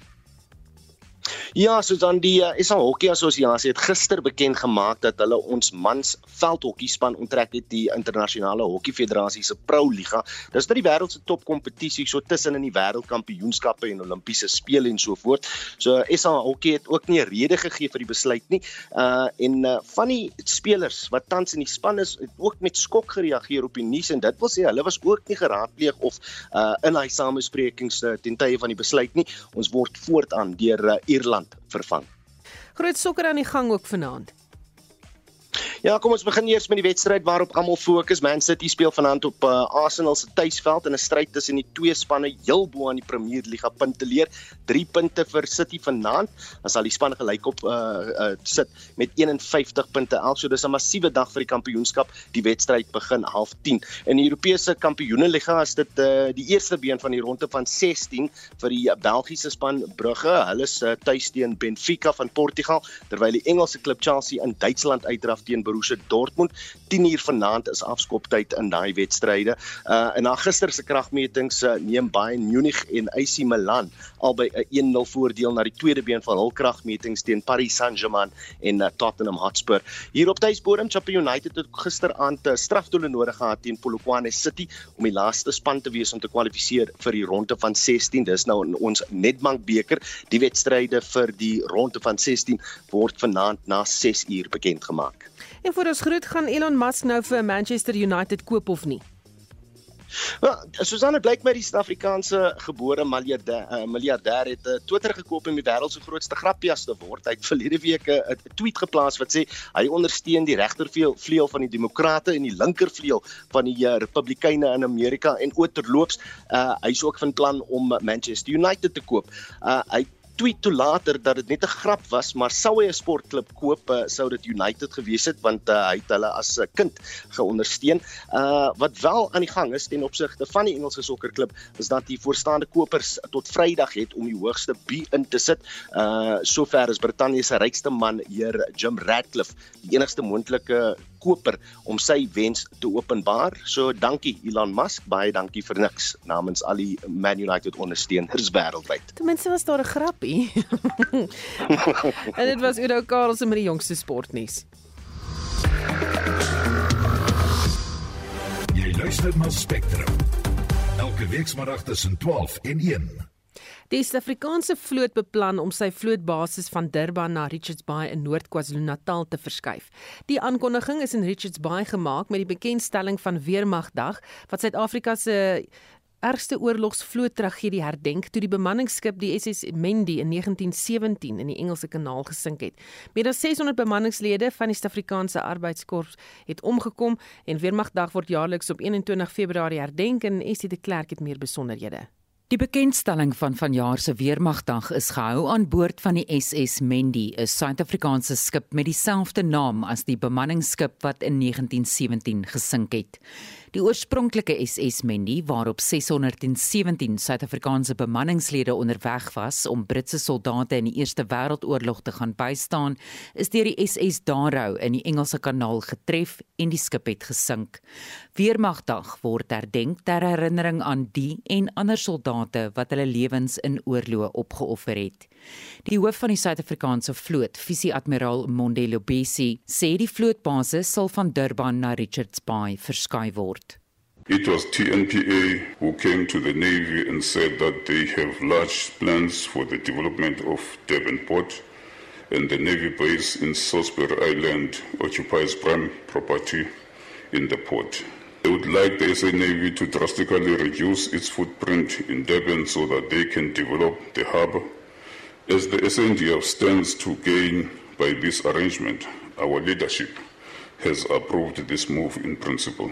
Ja, Susan die uh, SA Hockey Assosiasie het gister bekend gemaak dat hulle ons mans veldhokkiespan onttrek het die internasionale hokkie federasie se Pro Liga. Dis nou die wêreld se topkompetisie so tussen in die wêreldkampioenskappe en Olimpiese spele en so voort. So SA Hockey het ook nie 'n rede gegee vir die besluit nie. Uh en uh, van die spelers wat tans in die span is, het ook met skok gereageer op die nuus en dit wil sê hulle was ook nie geraadpleeg of uh in hy samesprekings uh, ten tye van die besluit nie. Ons word voortaan deur uh, Ierland vervang. Groot sokker aan die gang ook vanaand. Ja, kom ons begin eers met die wedstryd waarop almal fokus. Man City speel vanaand op uh, Arsenal se tuisveld in 'n stryd tussen die twee spanne heel bo aan die Premier Liga punte leer. 3 punte vir City vanaand. Dan sal die span gelyk op uh, uh sit met 51 punte elk. So dis 'n massiewe dag vir die kampioenskap. Die wedstryd begin 09:30. In die Europese Kampioenenliga is dit uh die eerste been van die ronde van 16 vir die Belgiese span Brugge. Hulle is uh, tuis teen Benfica van Portugal, terwyl die Engelse klub Chelsea in Duitsland uitdraf teen Borussia Dortmund. 10uur vanaand is afskoptyd in daai wedstryde. Uh en na gister se kragmetings uh, neem Bayern Munich en AC Milan albei 'n 1-0 voordeel na die tweede been van hul kragmetings teen Paris Saint-Germain en uh, Tottenham Hotspur. Hier op tuisbodem Champions United het gisteraand 'n uh, strafdoele nodig gehad teen Polokwane City om die laaste span te wees om te kwalifiseer vir die ronde van 16. Dis nou in ons Nedbank beker. Die wedstryde vir die ronde van 16 word vanaand na 6uur bekend gemaak. En voor ons groet gaan Elon Musk nou vir Manchester United koop of nie? Wel, Susanne blyk my die Suid-Afrikaanse gebore miljardêr uh, miljardêr het uh, Twitter gekoop om die wêreld se grootste grappies te word. Hy het verlede week 'n uh, tweet geplaas wat sê hy ondersteun die regtervleuel van die demokrate en die linkervleuel van die uh, republikeine in Amerika en oorterloops uh, hy's ook van plan om Manchester United te koop. Uh, hy tweet toe later dat dit net 'n grap was, maar sou hy 'n sportklub koop, uh, sou dit United gewees het want uh, hy het hulle as 'n kind geondersteun. Uh wat wel aan die gang is ten opsigte van die Engelse sokkerklub is dat die voorstaande kopers tot Vrydag het om die hoogste bi in te sit. Uh sover is Brittanje se rykste man, heer Jim Ratcliffe, die enigste moontlike koper om sy wens te openbaar. So dankie Elon Musk, baie dankie vir niks namens al die Man United ondersteuners wêreldwyd. Ten minste was daar 'n grappie. en dit was Udo Karls met die jongste sportnuus. Jy luister na Spectrum. Elke week saterdag tussen 12 en 1. Die Suid-Afrikaanse vloot beplan om sy vlootbasis van Durban na Richards Bay in Noord-KwaZulu-Natal te verskuif. Die aankondiging is in Richards Bay gemaak met die bekendstelling van Weermagdag wat Suid-Afrika se ergste oorlogsvloottragedie herdenk toe die bemanningsskip die SS Mendi in 1917 in die Engelse Kanaal gesink het. Meer as 600 bemanningslede van die Suid-Afrikaanse Arbeidskorps het omgekom en Weermagdag word jaarliks op 21 Februarie herdenk en Estie de Klerk het meer besonderhede. Die bekendstelling van vanjaar se Weermagdag is gehou aan boord van die SS Mendi, 'n Suid-Afrikaanse skip met dieselfde naam as die bemanningsskip wat in 1917 gesink het. Die oorspronklike SS Mendi, waarop 617 Suid-Afrikaanse bemanningslede onderweg was om Britse soldate in die Eerste Wêreldoorlog te gaan bystaan, is deur die SS Darrow in die Engelse Kanaal getref en die skip het gesink. Weermagdag word herdenk ter herinnering aan die en ander soldate wat hulle lewens in oorloë opgeoffer het. Die hoof van die Suid-Afrikaanse vloot, Visie-admiraal Mondelo Besi, sê die vlootbasis sal van Durban na Richards Bay verskuif word. It was TNPA who came to the Navy and said that they have large plans for the development of Devonport and the Navy base in Salisbury Island occupies prime property in the port. They would like the SA Navy to drastically reduce its footprint in Devon so that they can develop the harbour As the SNDF stands to gain by this arrangement, our leadership has approved this move in principle.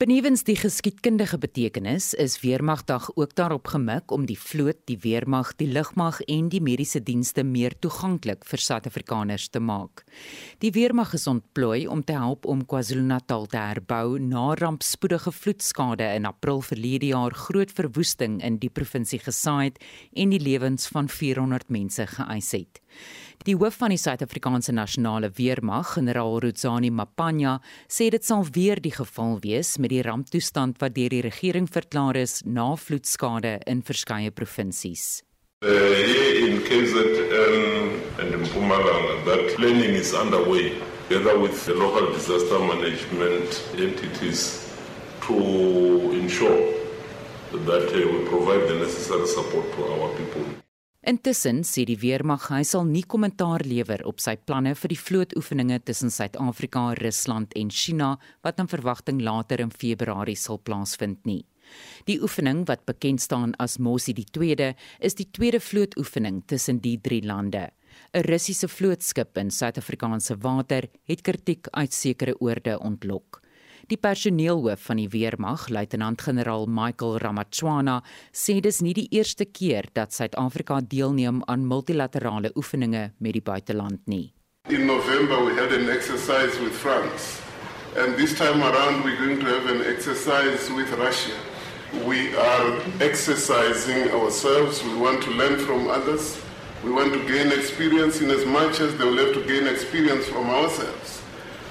Benewens die geskiedkundige betekenis is Weermagdag ook daarop gemik om die vloot, die weermag, die lugmag en die mediese dienste meer toeganklik vir Suid-Afrikaners te maak. Die weermag is ontplooi om te help om KwaZulu-Natal te herbou na rampspoedige vloedskade in April verlede jaar groot verwoesting in die provinsie gesaai het en die lewens van 400 mense geëis het. Die hoof van die Suid-Afrikaanse Nasionale Weermag, generaal Rudzani Mapanya, sê dit sal weer die geval wees met die ramptoestand wat deur die regering verklaar is na vloedskade in verskeie provinsies. Uh, here in KZN and in Mpumalanga, that planning is underway together with the local disaster management entities to ensure that uh, we provide the necessary support to our people. Intussen sê die weermag hy sal nie kommentaar lewer op sy planne vir die vlootoefeninge tussen Suid-Afrika, Rusland en China wat in verwagting later in Februarie sal plaasvind nie. Die oefening wat bekend staan as Mosi die 2de is die tweede vlootoefening tussen die drie lande. 'n Russiese vlootskip in Suid-Afrikaanse water het kritiek uit sekere oorde ontlok. Die personeelhoof van die weermag, luitenant-generaal Michael Ramatswana, sê dis nie die eerste keer dat Suid-Afrika deelneem aan multilaterale oefeninge met die buiteland nie. In November we had an exercise with France. And this time around we're going to have an exercise with Russia. We are exercising ourselves. We want to learn from others. We want to gain experience in as much as they will have to gain experience from ourselves.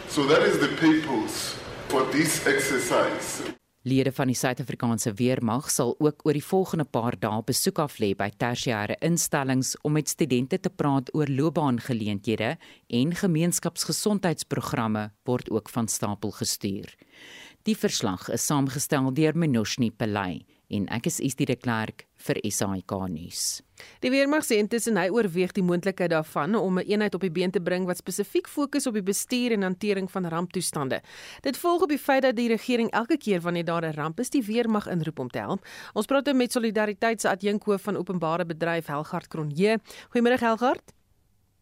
So that is the purpose for this exercise. Lede van die Suid-Afrikaanse weermag sal ook oor die volgende paar dae besoek af lê by tersiêre instellings om met studente te praat oor loopbaangeleenthede en gemeenskapsgesondheidsprogramme word ook van stapel gestuur. Die verslag is saamgestel deur Menoshni Pelay en ek is Estie de Klerk vir SAK nuus. Die weermag sê intussen hy oorweeg die moontlikheid daarvan om 'n eenheid op die been te bring wat spesifiek fokus op die bestuur en hantering van ramptoestande. Dit volg op die feit dat die regering elke keer wanneer daar 'n ramp is, die weermag inroep om te help. Ons praat nou met Solidariteit se adjunkhoof van openbare bedryf Helgard Kronje. Goeiemôre Helgard.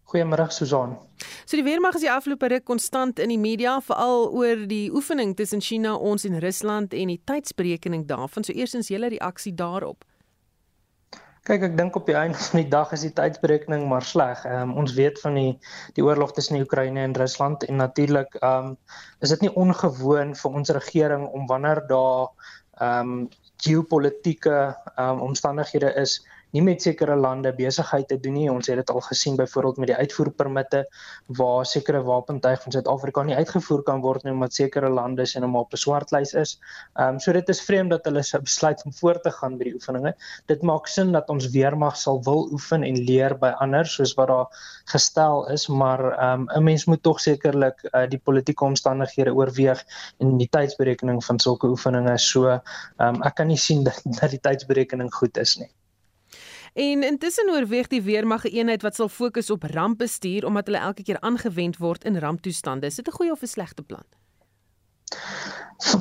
Goeiemôre Susan. So die weermag is die afgelope ruk konstant in die media veral oor die oefening tussen China, ons en Rusland en die tydsberekening daarvan. So eersins julle reaksie daarop. Kyk, ek dink op die einde van die dag is die tydsberekening maar sleg. Um, ons weet van die die oorlog tussen Oekraïne en Rusland en natuurlik um, is dit nie ongewoon vir ons regering om wanneer daar ehm um, geopolitiese um, omstandighede is nie met sekere lande besigheid te doen nie. Ons het dit al gesien byvoorbeeld met die uitvoerpermitte waar sekere wapentuig van Suid-Afrika nie uitgevoer kan word nie omdat sekere lande sien hom op 'n swartlys is. Ehm um, so dit is vreemd dat hulle sou besluit om voort te gaan by die oefeninge. Dit maak sin dat ons weermag sal wil oefen en leer by ander soos wat daar gestel is, maar ehm um, 'n mens moet tog sekerlik uh, die politieke omstandighede oorweeg en die tydsberekening van sulke oefeninge so ehm um, ek kan nie sien dat, dat die tydsberekening goed is nie. En intussen oorweeg die weermag 'n eenheid wat sal fokus op rampbestuur omdat hulle elke keer aangewend word in ramptoestande. Is dit 'n goeie of 'n slegte plan?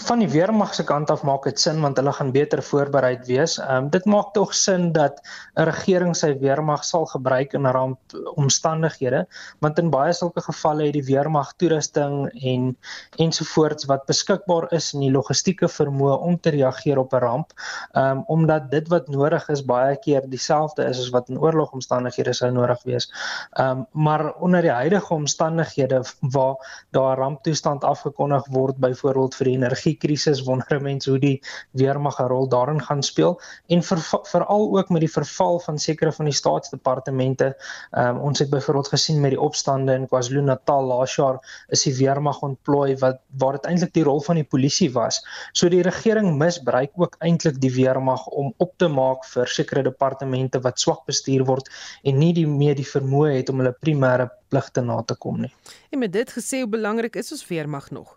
Van die weermag se kant af maak dit sin want hulle gaan beter voorbereid wees. Ehm um, dit maak tog sin dat 'n regering sy weermag sal gebruik in rampomstandighede want in baie sulke gevalle het die weermag toerusting en ensovoorts wat beskikbaar is in die logistieke vermoë om te reageer op 'n ramp. Ehm um, omdat dit wat nodig is baie keer dieselfde is as wat in oorlogomstandighede sou nodig wees. Ehm um, maar onder die huidige omstandighede waar daar 'n ramptoestand afgekondig word byvoorbeeld vir die energiekrisis wonder mense hoe die weermag 'n rol daarin gaan speel en veral ook met die verval van sekere van die staatsdepartemente. Um, ons het byvoorbeeld gesien met die opstande in KwaZulu-Natal laas jaar is die weermag ontplooi wat waar dit eintlik die rol van die polisie was. So die regering misbruik ook eintlik die weermag om op te maak vir sekere departemente wat swak bestuur word en nie die meer die vermoë het om hulle primêre pligte na te kom nie. En met dit gesê, hoe belangrik is ons weermag nog?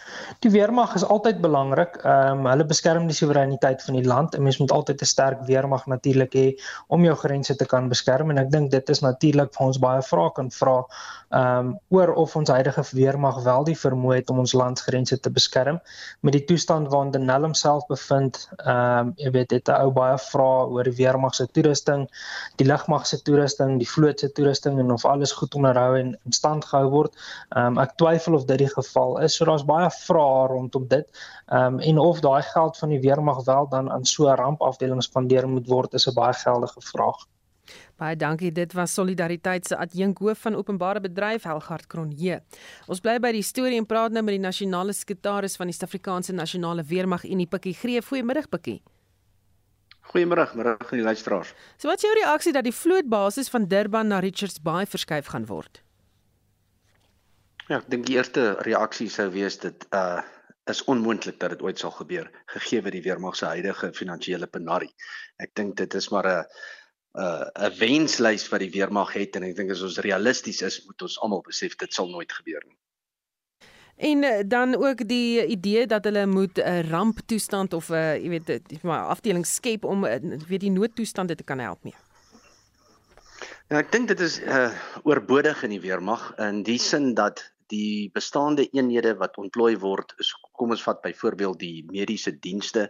Die weermag is altyd belangrik. Ehm um, hulle beskerm die soewereiniteit van die land en mens moet altyd 'n sterk weermag natuurlik hê om jou grense te kan beskerm en ek dink dit is natuurlik vir ons baie vrae kan vra ehm um, oor of ons huidige weermag wel die vermoë het om ons landsgrense te beskerm. Met die toestand waarin Denel homself bevind, ehm um, jy weet dit 'n ou baie vrae oor die weermag se toerusting, die lugmag se toerusting, die vloot se toerusting en of alles goed onderhou en in stand gehou word. Ehm um, ek twyfel of dit die geval is. So daar's baie vrae rondom dit. Ehm um, en of daai geld van die weermag wel dan aan so 'n rampafdeling spandeer moet word is 'n baie geldige vraag. Baie dankie. Dit was Solidariteit se adjunkhoof van Openbare Bedryf Helgard Kronje. Ons bly by die storie en praat nou met die nasionale sekretaris van die Suid-Afrikaanse Nasionale Weermag Unie Pikkie Greef. Goeiemôre Pikkie. Goeiemôre, middag aan die luisteraars. So wat is jou reaksie dat die vlootbasis van Durban na Richards Bay verskuif gaan word? Ja, ek dink die eerste reaksie sou wees dit uh is onmoontlik dat dit ooit sal gebeur gegee wat die weermag se huidige finansiële penarie. Ek dink dit is maar 'n 'n 'n wenslys wat die weermag het en ek dink as ons realisties is, moet ons almal besef dit sal nooit gebeur nie. En uh, dan ook die idee dat hulle moet 'n uh, ramptoestand of 'n uh, jy weet maar afdeling skep om uh, weet die noodtoestande te kan help mee. Ja, ek dink dit is uh oorbodig in die weermag in die sin dat die bestaande eenhede wat ontplooi word is kom ons vat byvoorbeeld die mediese dienste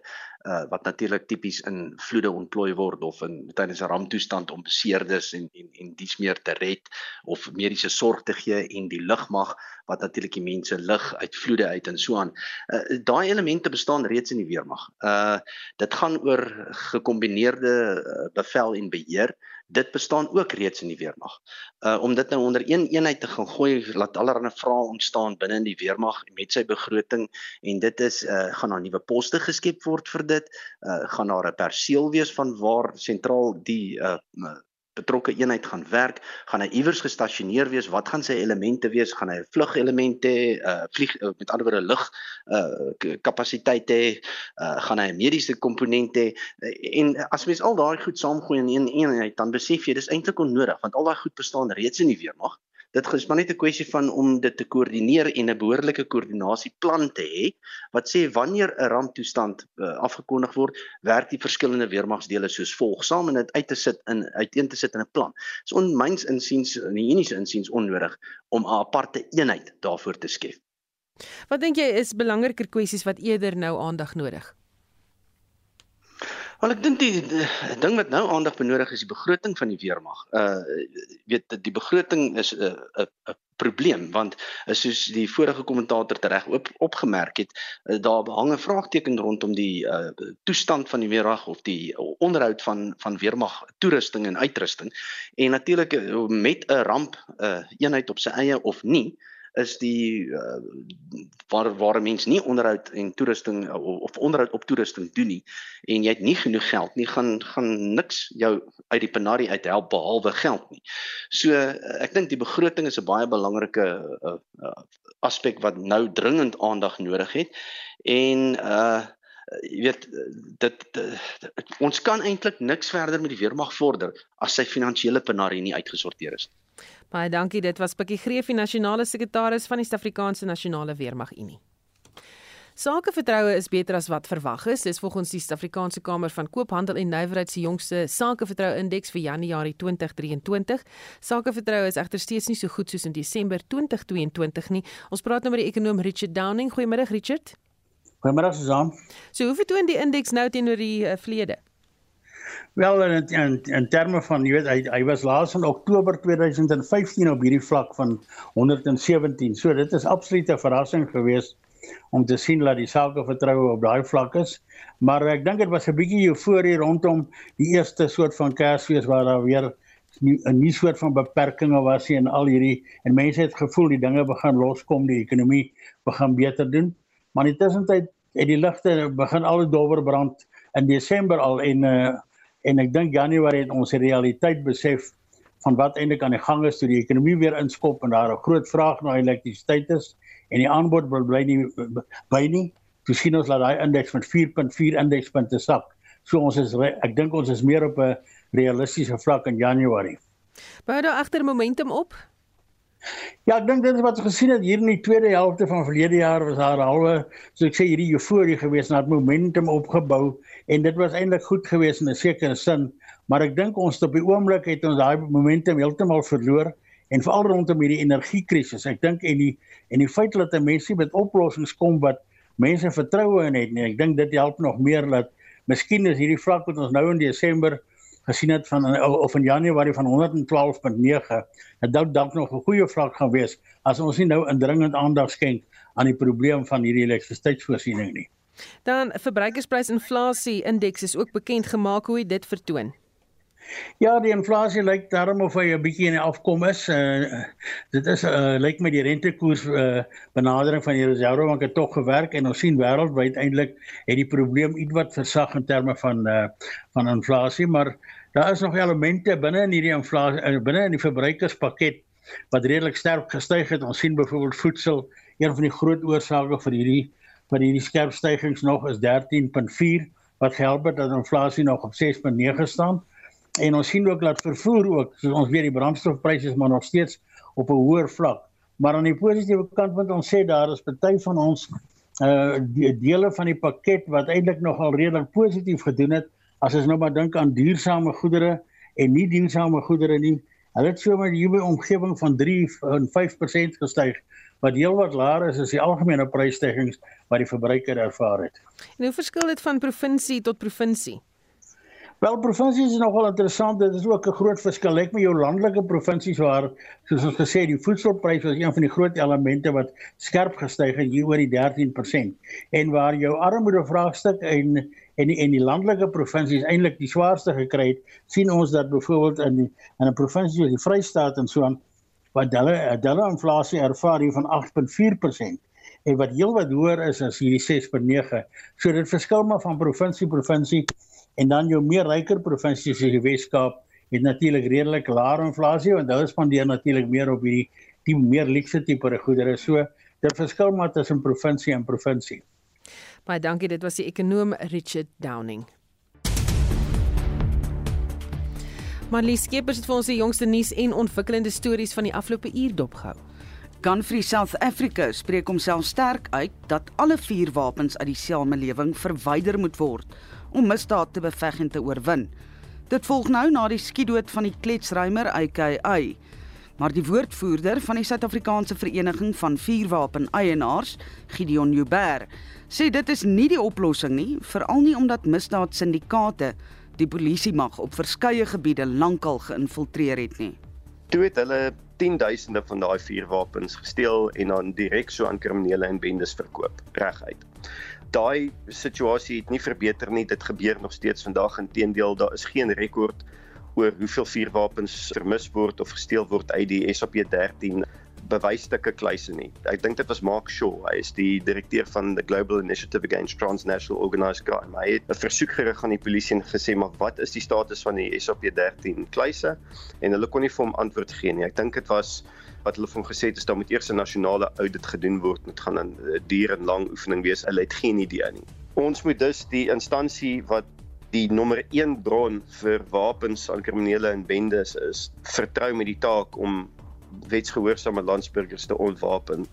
uh, wat natuurlik tipies in vloede ontplooi word of in tydens 'n ramptoestand om beseerdes en en en dies meer te red of mediese sorg te gee en die lugmag wat natuurlik die mense lig uit vloede uit en so aan. Uh, Daai elemente bestaan reeds in die weermag. Uh dit gaan oor gekombineerde uh, bevel en beheer dit bestaan ook reeds in die weermag. Uh om dit nou onder een eenheid te gaan gooi, laat allerlei vrae ontstaan binne in die weermag met sy begroting en dit is uh gaan daar nuwe poste geskep word vir dit. Uh gaan daar 'n perseel wees van waar sentraal die uh betrokke eenheid gaan werk, gaan hy iewers gestasioneer wees, wat gaan sy elemente wees, gaan hy 'n vlugelemente, uh vlieg uh, met ander woorde lug uh kapasiteit hê, uh gaan hy 'n mediese komponent hê? Uh, en as mens al daai goed saamgooi in een eenheid, dan besef jy dis eintlik onnodig want al daai goed bestaan reeds in die weermag dit is maar net 'n kwessie van om dit te koördineer en 'n behoorlike koördinasieplan te hê wat sê wanneer 'n ramptoestand uh, afgekondig word, werk die verskillende weermagsdele soos volg saam en dit uit te sit in uiteen te sit in 'n plan. Dis on myns insiens in die Unie se insiens onnodig om 'n aparte eenheid daarvoor te skep. Wat dink jy is belangriker kwessies wat eerder nou aandag nodig? Wel ek dink die, die ding wat nou aandag benodig is die begroting van die weermag. Uh weet die begroting is 'n uh, 'n uh, 'n probleem want uh, soos die vorige kommentator tereg op, opgemerk het, uh, daar hang 'n vraagteken rondom die uh toestand van die weermag of die onderhoud van van weermag toerusting en uitrusting. En natuurlik uh, met 'n ramp uh eenheid op sy eie of nie, is die uh, waar waar 'n mens nie onderhoud en toerusting uh, of onderhoud op toerusting doen nie en jy het nie genoeg geld nie gaan gaan niks jou uit die penarie uit help behalwe geld nie. So uh, ek dink die begroting is 'n baie belangrike uh, uh, aspek wat nou dringend aandag nodig het en uh jy weet dit, dit ons kan eintlik niks verder met die weermag vorder as sy finansiële penarie nie uitgesorteer is nie. Baie dankie. Dit was Pikkie Greef, die nasionale sekretaris van die Suid-Afrikaanse Nasionale Weermag Unie. Sakevertroue is beter as wat verwag is. Dis volgens die Suid-Afrikaanse Kamer van Koophandel en Nywerheid se jongste sakevertroue-indeks vir Januarie 2023. Sakevertroue is egter steeds nie so goed soos in Desember 2022 nie. Ons praat nou met die ekonom Richard Downing. Goeiemôre Richard. Goeiemôre Susan. So hoe vertoon die indeks nou teenoor die uh, verlede? Wel in in, in terme van jy weet hy, hy was laas in Oktober 2015 op hierdie vlak van 117. So dit is absoluut 'n verrassing geweest om te sien dat die sake vertroue op daai vlak is. Maar ek dink dit was 'n bietjie euforie rondom die eerste soort van Kersfees waar daar weer 'n nuwe soort van beperkings was en al hierdie en mense het gevoel die dinge begin loskom, die ekonomie begin beter doen. Maar intussen het die ligte begin al dowwer brand in Desember al en uh, en ek dink Januarie het ons die realiteit besef van wat eintlik aan die gang is toe die ekonomie weer inskop en daar 'n groot vraag na elektrisiteit is en die aanbod bly nie by nie. Toe sien ons dat daai indeks met 4.4 indekspunte sak. So ons is ek dink ons is meer op 'n realistiese vlak in Januarie. Bou daar agter momentum op? Ja, ek dink dit is wat ons gesien het hier in die tweede helfte van verlede jaar was daar alwe so ek sê hierdie euforie gewees en het momentum opgebou en dit was eintlik goed geweest in 'n sekere sin, maar ek dink ons op die oomblik het ons daai momentum heeltemal verloor en veral rondom hierdie energiekrisis. Ek dink en die en die feit dat mense met oplossings kom wat mense vertroue in het, nee, ek dink dit help nog meer dat miskien is hierdie vlak wat ons nou in Desember gesien het van of in Januarie van 112.9 dat dalk dalk nog 'n goeie vlak gaan wees as ons nie nou indringend aandag skenk aan die probleem van hierdie elektrisiteitsvoorsiening nie. Dan verbruikersprysinflasie indeks is ook bekend gemaak hoe dit vertoon. Ja, die inflasie lyk daarom of hy 'n bietjie in die afkom is. Uh, dit is uh, lyk met die rentekoers uh, benadering van die Reservebank het tog gewerk en ons sien wêreldwyd eintlik het die probleem ietwat versag in terme van uh, van inflasie, maar daar is nog elemente binne in hierdie inflasie uh, binne in die verbruikerspakket wat redelik sterk gestyg het. Ons sien byvoorbeeld voedsel, een van die groot oorsake vir hierdie wat hierdie skerp stygings nog is 13.4 wat help dat inflasie nog op 6.9 staan. En ons sien ook dat vervoer ook, soos ons weet die brandstofpryse is maar nog steeds op 'n hoër vlak. Maar aan die positiewe kant moet ons sê daar is party van ons uh die dele van die pakket wat eintlik nogal redelik positief gedoen het as ons nou maar dink aan duursame goedere en nie duursame goedere nie. Hulle het so met hierdie omgewing van 3 en 5% gestyg wat heelwat laer is as die algemene prysstygings wat die verbruiker ervaar het. En hoe verskil dit van provinsie tot provinsie? Wel provinsie is nogal interessant, dit is ook 'n groot verskil. Ek met jou landelike provinsies waar soos ons gesê die voedselpryse was een van die groot elemente wat skerp gestyg het hier oor die 13% en waar jou armoede vraagstuk en en die, en die landelike provinsies eintlik die swaarste gekry het, sien ons dat byvoorbeeld in die, in 'n provinsie soos die Vrystaat en so aan wat hulle hulle inflasie ervaar hier van 8.4% en wat heelwat hoër is as hierdie 6.9. So dit verskil maar van provinsie provinsie en dan jou meer ryker provinsies soos die Wes-Kaap het natuurlik redelik laer inflasie want hulle spandeer natuurlik meer op hierdie die meer luukse tipe goedere. So dit verskil maar tussen provinsie en provinsie. Baie dankie, dit was die ekonom Richard Downing. Marlies Skeepers het vir ons die jongste nuus en ontwikkelende stories van die afgelope uur dopgehou. Gunfree South Africa spreek homself sterk uit dat alle vuurwapens uit die samelewing verwyder moet word om misdaad te beveg en te oorwin. Dit volg nou na die skietdood van die kletsrymer AKA. Maar die woordvoerder van die Suid-Afrikaanse Vereniging van Vuurwapen-eienaars, Gideon Joubert, sê dit is nie die oplossing nie, veral nie omdat misdaadsyndikaate die polisie mag op verskeie gebiede lankal geïnfiltreer het nie. Toe het hulle 10000de van daai vuurwapens gesteel en dan direk so aan kriminele en bendes verkoop reguit. Daai situasie het nie verbeter nie, dit gebeur nog steeds vandag inteendeel daar is geen rekord oor hoeveel vuurwapens vermis word of gesteel word uit die SAP 13 bewysstukke kluise nie. Ek dink dit was Mark Shaw, hy is die direkteur van the Global Initiative Against Transnational Organised Crime. Hy het 'n versoek gerig aan die polisie en gesê maar wat is die status van die SAP13 kluise en hulle kon nie vir hom antwoord gee nie. Ek dink dit was wat hulle van gesê het is daar moet eers 'n nasionale audit gedoen word met gaan 'n duur en lang oefening wees. Hulle het geen idee nie. Ons moet dus die instansie wat die nommer 1 bron vir wapens aan kriminele en bendes is vertrou met die taak om wetsgehoorsame landsburgers te ontwapen.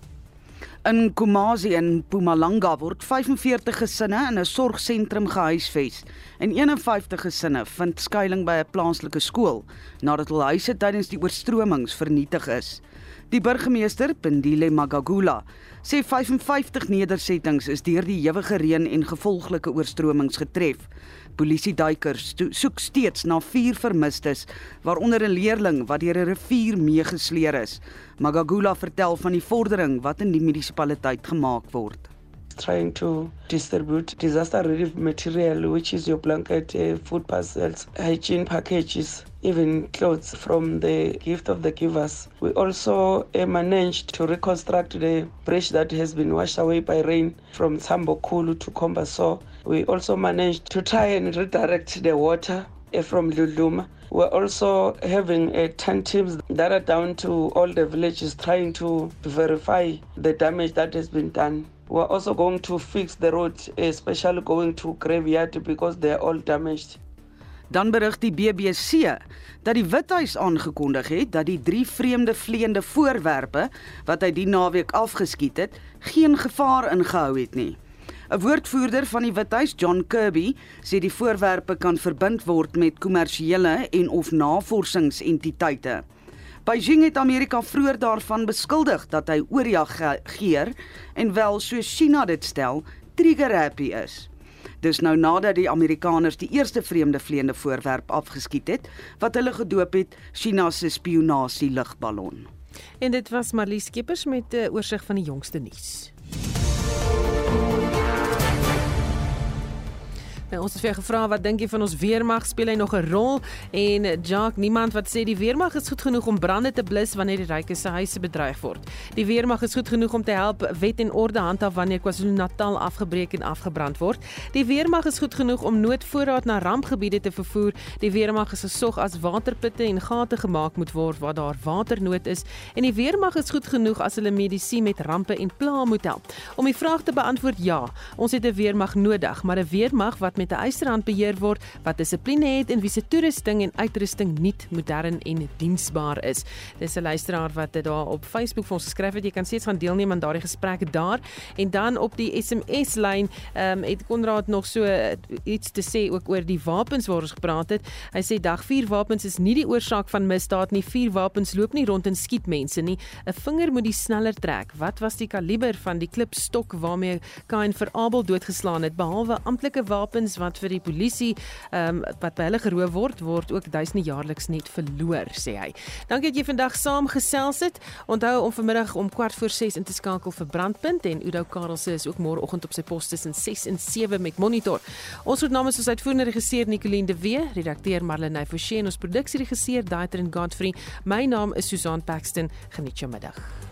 In Kumasi in Mpumalanga word 45 gesinne in 'n sorgsentrum gehuisves en 51 gesinne vind skuilings by 'n plaaslike skool nadat hul huise tydens die oorstromings vernietig is. Die burgemeester, Pindile Magagula, sê 55 nedersettings is deur die ewige reën en gevolglike oorstromings getref. Polisieduikers soek steeds na vier vermistes, waaronder 'n leerling wat deur 'n rivier meegesleer is. Magagula vertel van die vordering wat in die munisipaliteit gemaak word. Trying to distribute disaster relief material, which is your blanket, uh, food parcels, hygiene packages, even clothes from the gift of the givers. We also uh, managed to reconstruct the bridge that has been washed away by rain from Sambokulu to Kombaso. We also managed to try and redirect the water uh, from Luluma. We're also having uh, 10 teams that are down to all the villages trying to verify the damage that has been done. We're also going to fix the road, especially going to Graveyard because they're all damaged. Dan berig die BBC dat die Withuis aangekondig het dat die drie vreemde vleiende voorwerpe wat hy die naweek afgeskiet het, geen gevaar ingehou het nie. 'n Woordvoerder van die Withuis, John Kirby, sê die voorwerpe kan verbind word met kommersiële en of navorsingsentiteite. Beijing het Amerika vroeër daarvan beskuldig dat hy oorreageer en wel so China dit stel, trigger happy is. Dis nou nadat die Amerikaners die eerste vreemde vleiende voorwerp afgeskiet het wat hulle gedoop het China se spionasie lugballon. En dit was Marlies Skeepers met 'n oorsig van die jongste nuus. Nou, ons het vir gevra wat dink jy van ons weermag speel hy nog 'n rol en Jacques niemand wat sê die weermag is goed genoeg om brande te blus wanneer die rykes se huise bedreig word. Die weermag is goed genoeg om te help wet en orde handhaaf wanneer KwaZulu-Natal afgebreek en afgebrand word. Die weermag is goed genoeg om noodvoorraad na rampgebiede te vervoer. Die weermag is gesog as waterputte en gate gemaak moet word waar daar waternood is en die weermag is goed genoeg as hulle medisy met rampe en pla moet help. Om die vraag te beantwoord ja, ons het 'n weermag nodig, maar 'n weermag wat met 'n eisterhand beheer word wat dissipline het en wie se toerusting en uitrusting nuut, modern en diensbaar is. Dis 'n luisteraar wat dit daar op Facebook vir ons geskryf het. Jy kan steeds gaan deelneem aan daardie gesprek daar en dan op die SMS lyn ehm um, het Konrad nog so uh, iets te sê ook oor die wapens waar ons gepraat het. Hy sê dag 4 wapens is nie die oorsaak van misdaad nie. 4 wapens loop nie rond en skiet mense nie. 'n Vinger moet die sneller trek. Wat was die kaliber van die klipstok waarmee Kain vir Abel doodgeslaan het behalwe amptelike wapens wapens wat vir die polisie ehm um, wat by hulle geroof word word ook duisende jaarliks net verloor sê hy. Dankie dat jy vandag saam gesels het. Onthou om vanmiddag om kwart voor 6 in te skakel vir Brandpunt en Udo Karelse is ook môreoggend op sy pos tussen 6 en 7 met Monitor. Ons het namens ons uitvoerende regisseur Nicoline de Wee, redakteur Marlene Forsie en ons produksieregisseur Daitrin Godfrey. My naam is Susan Paxton. Geniet jou middag.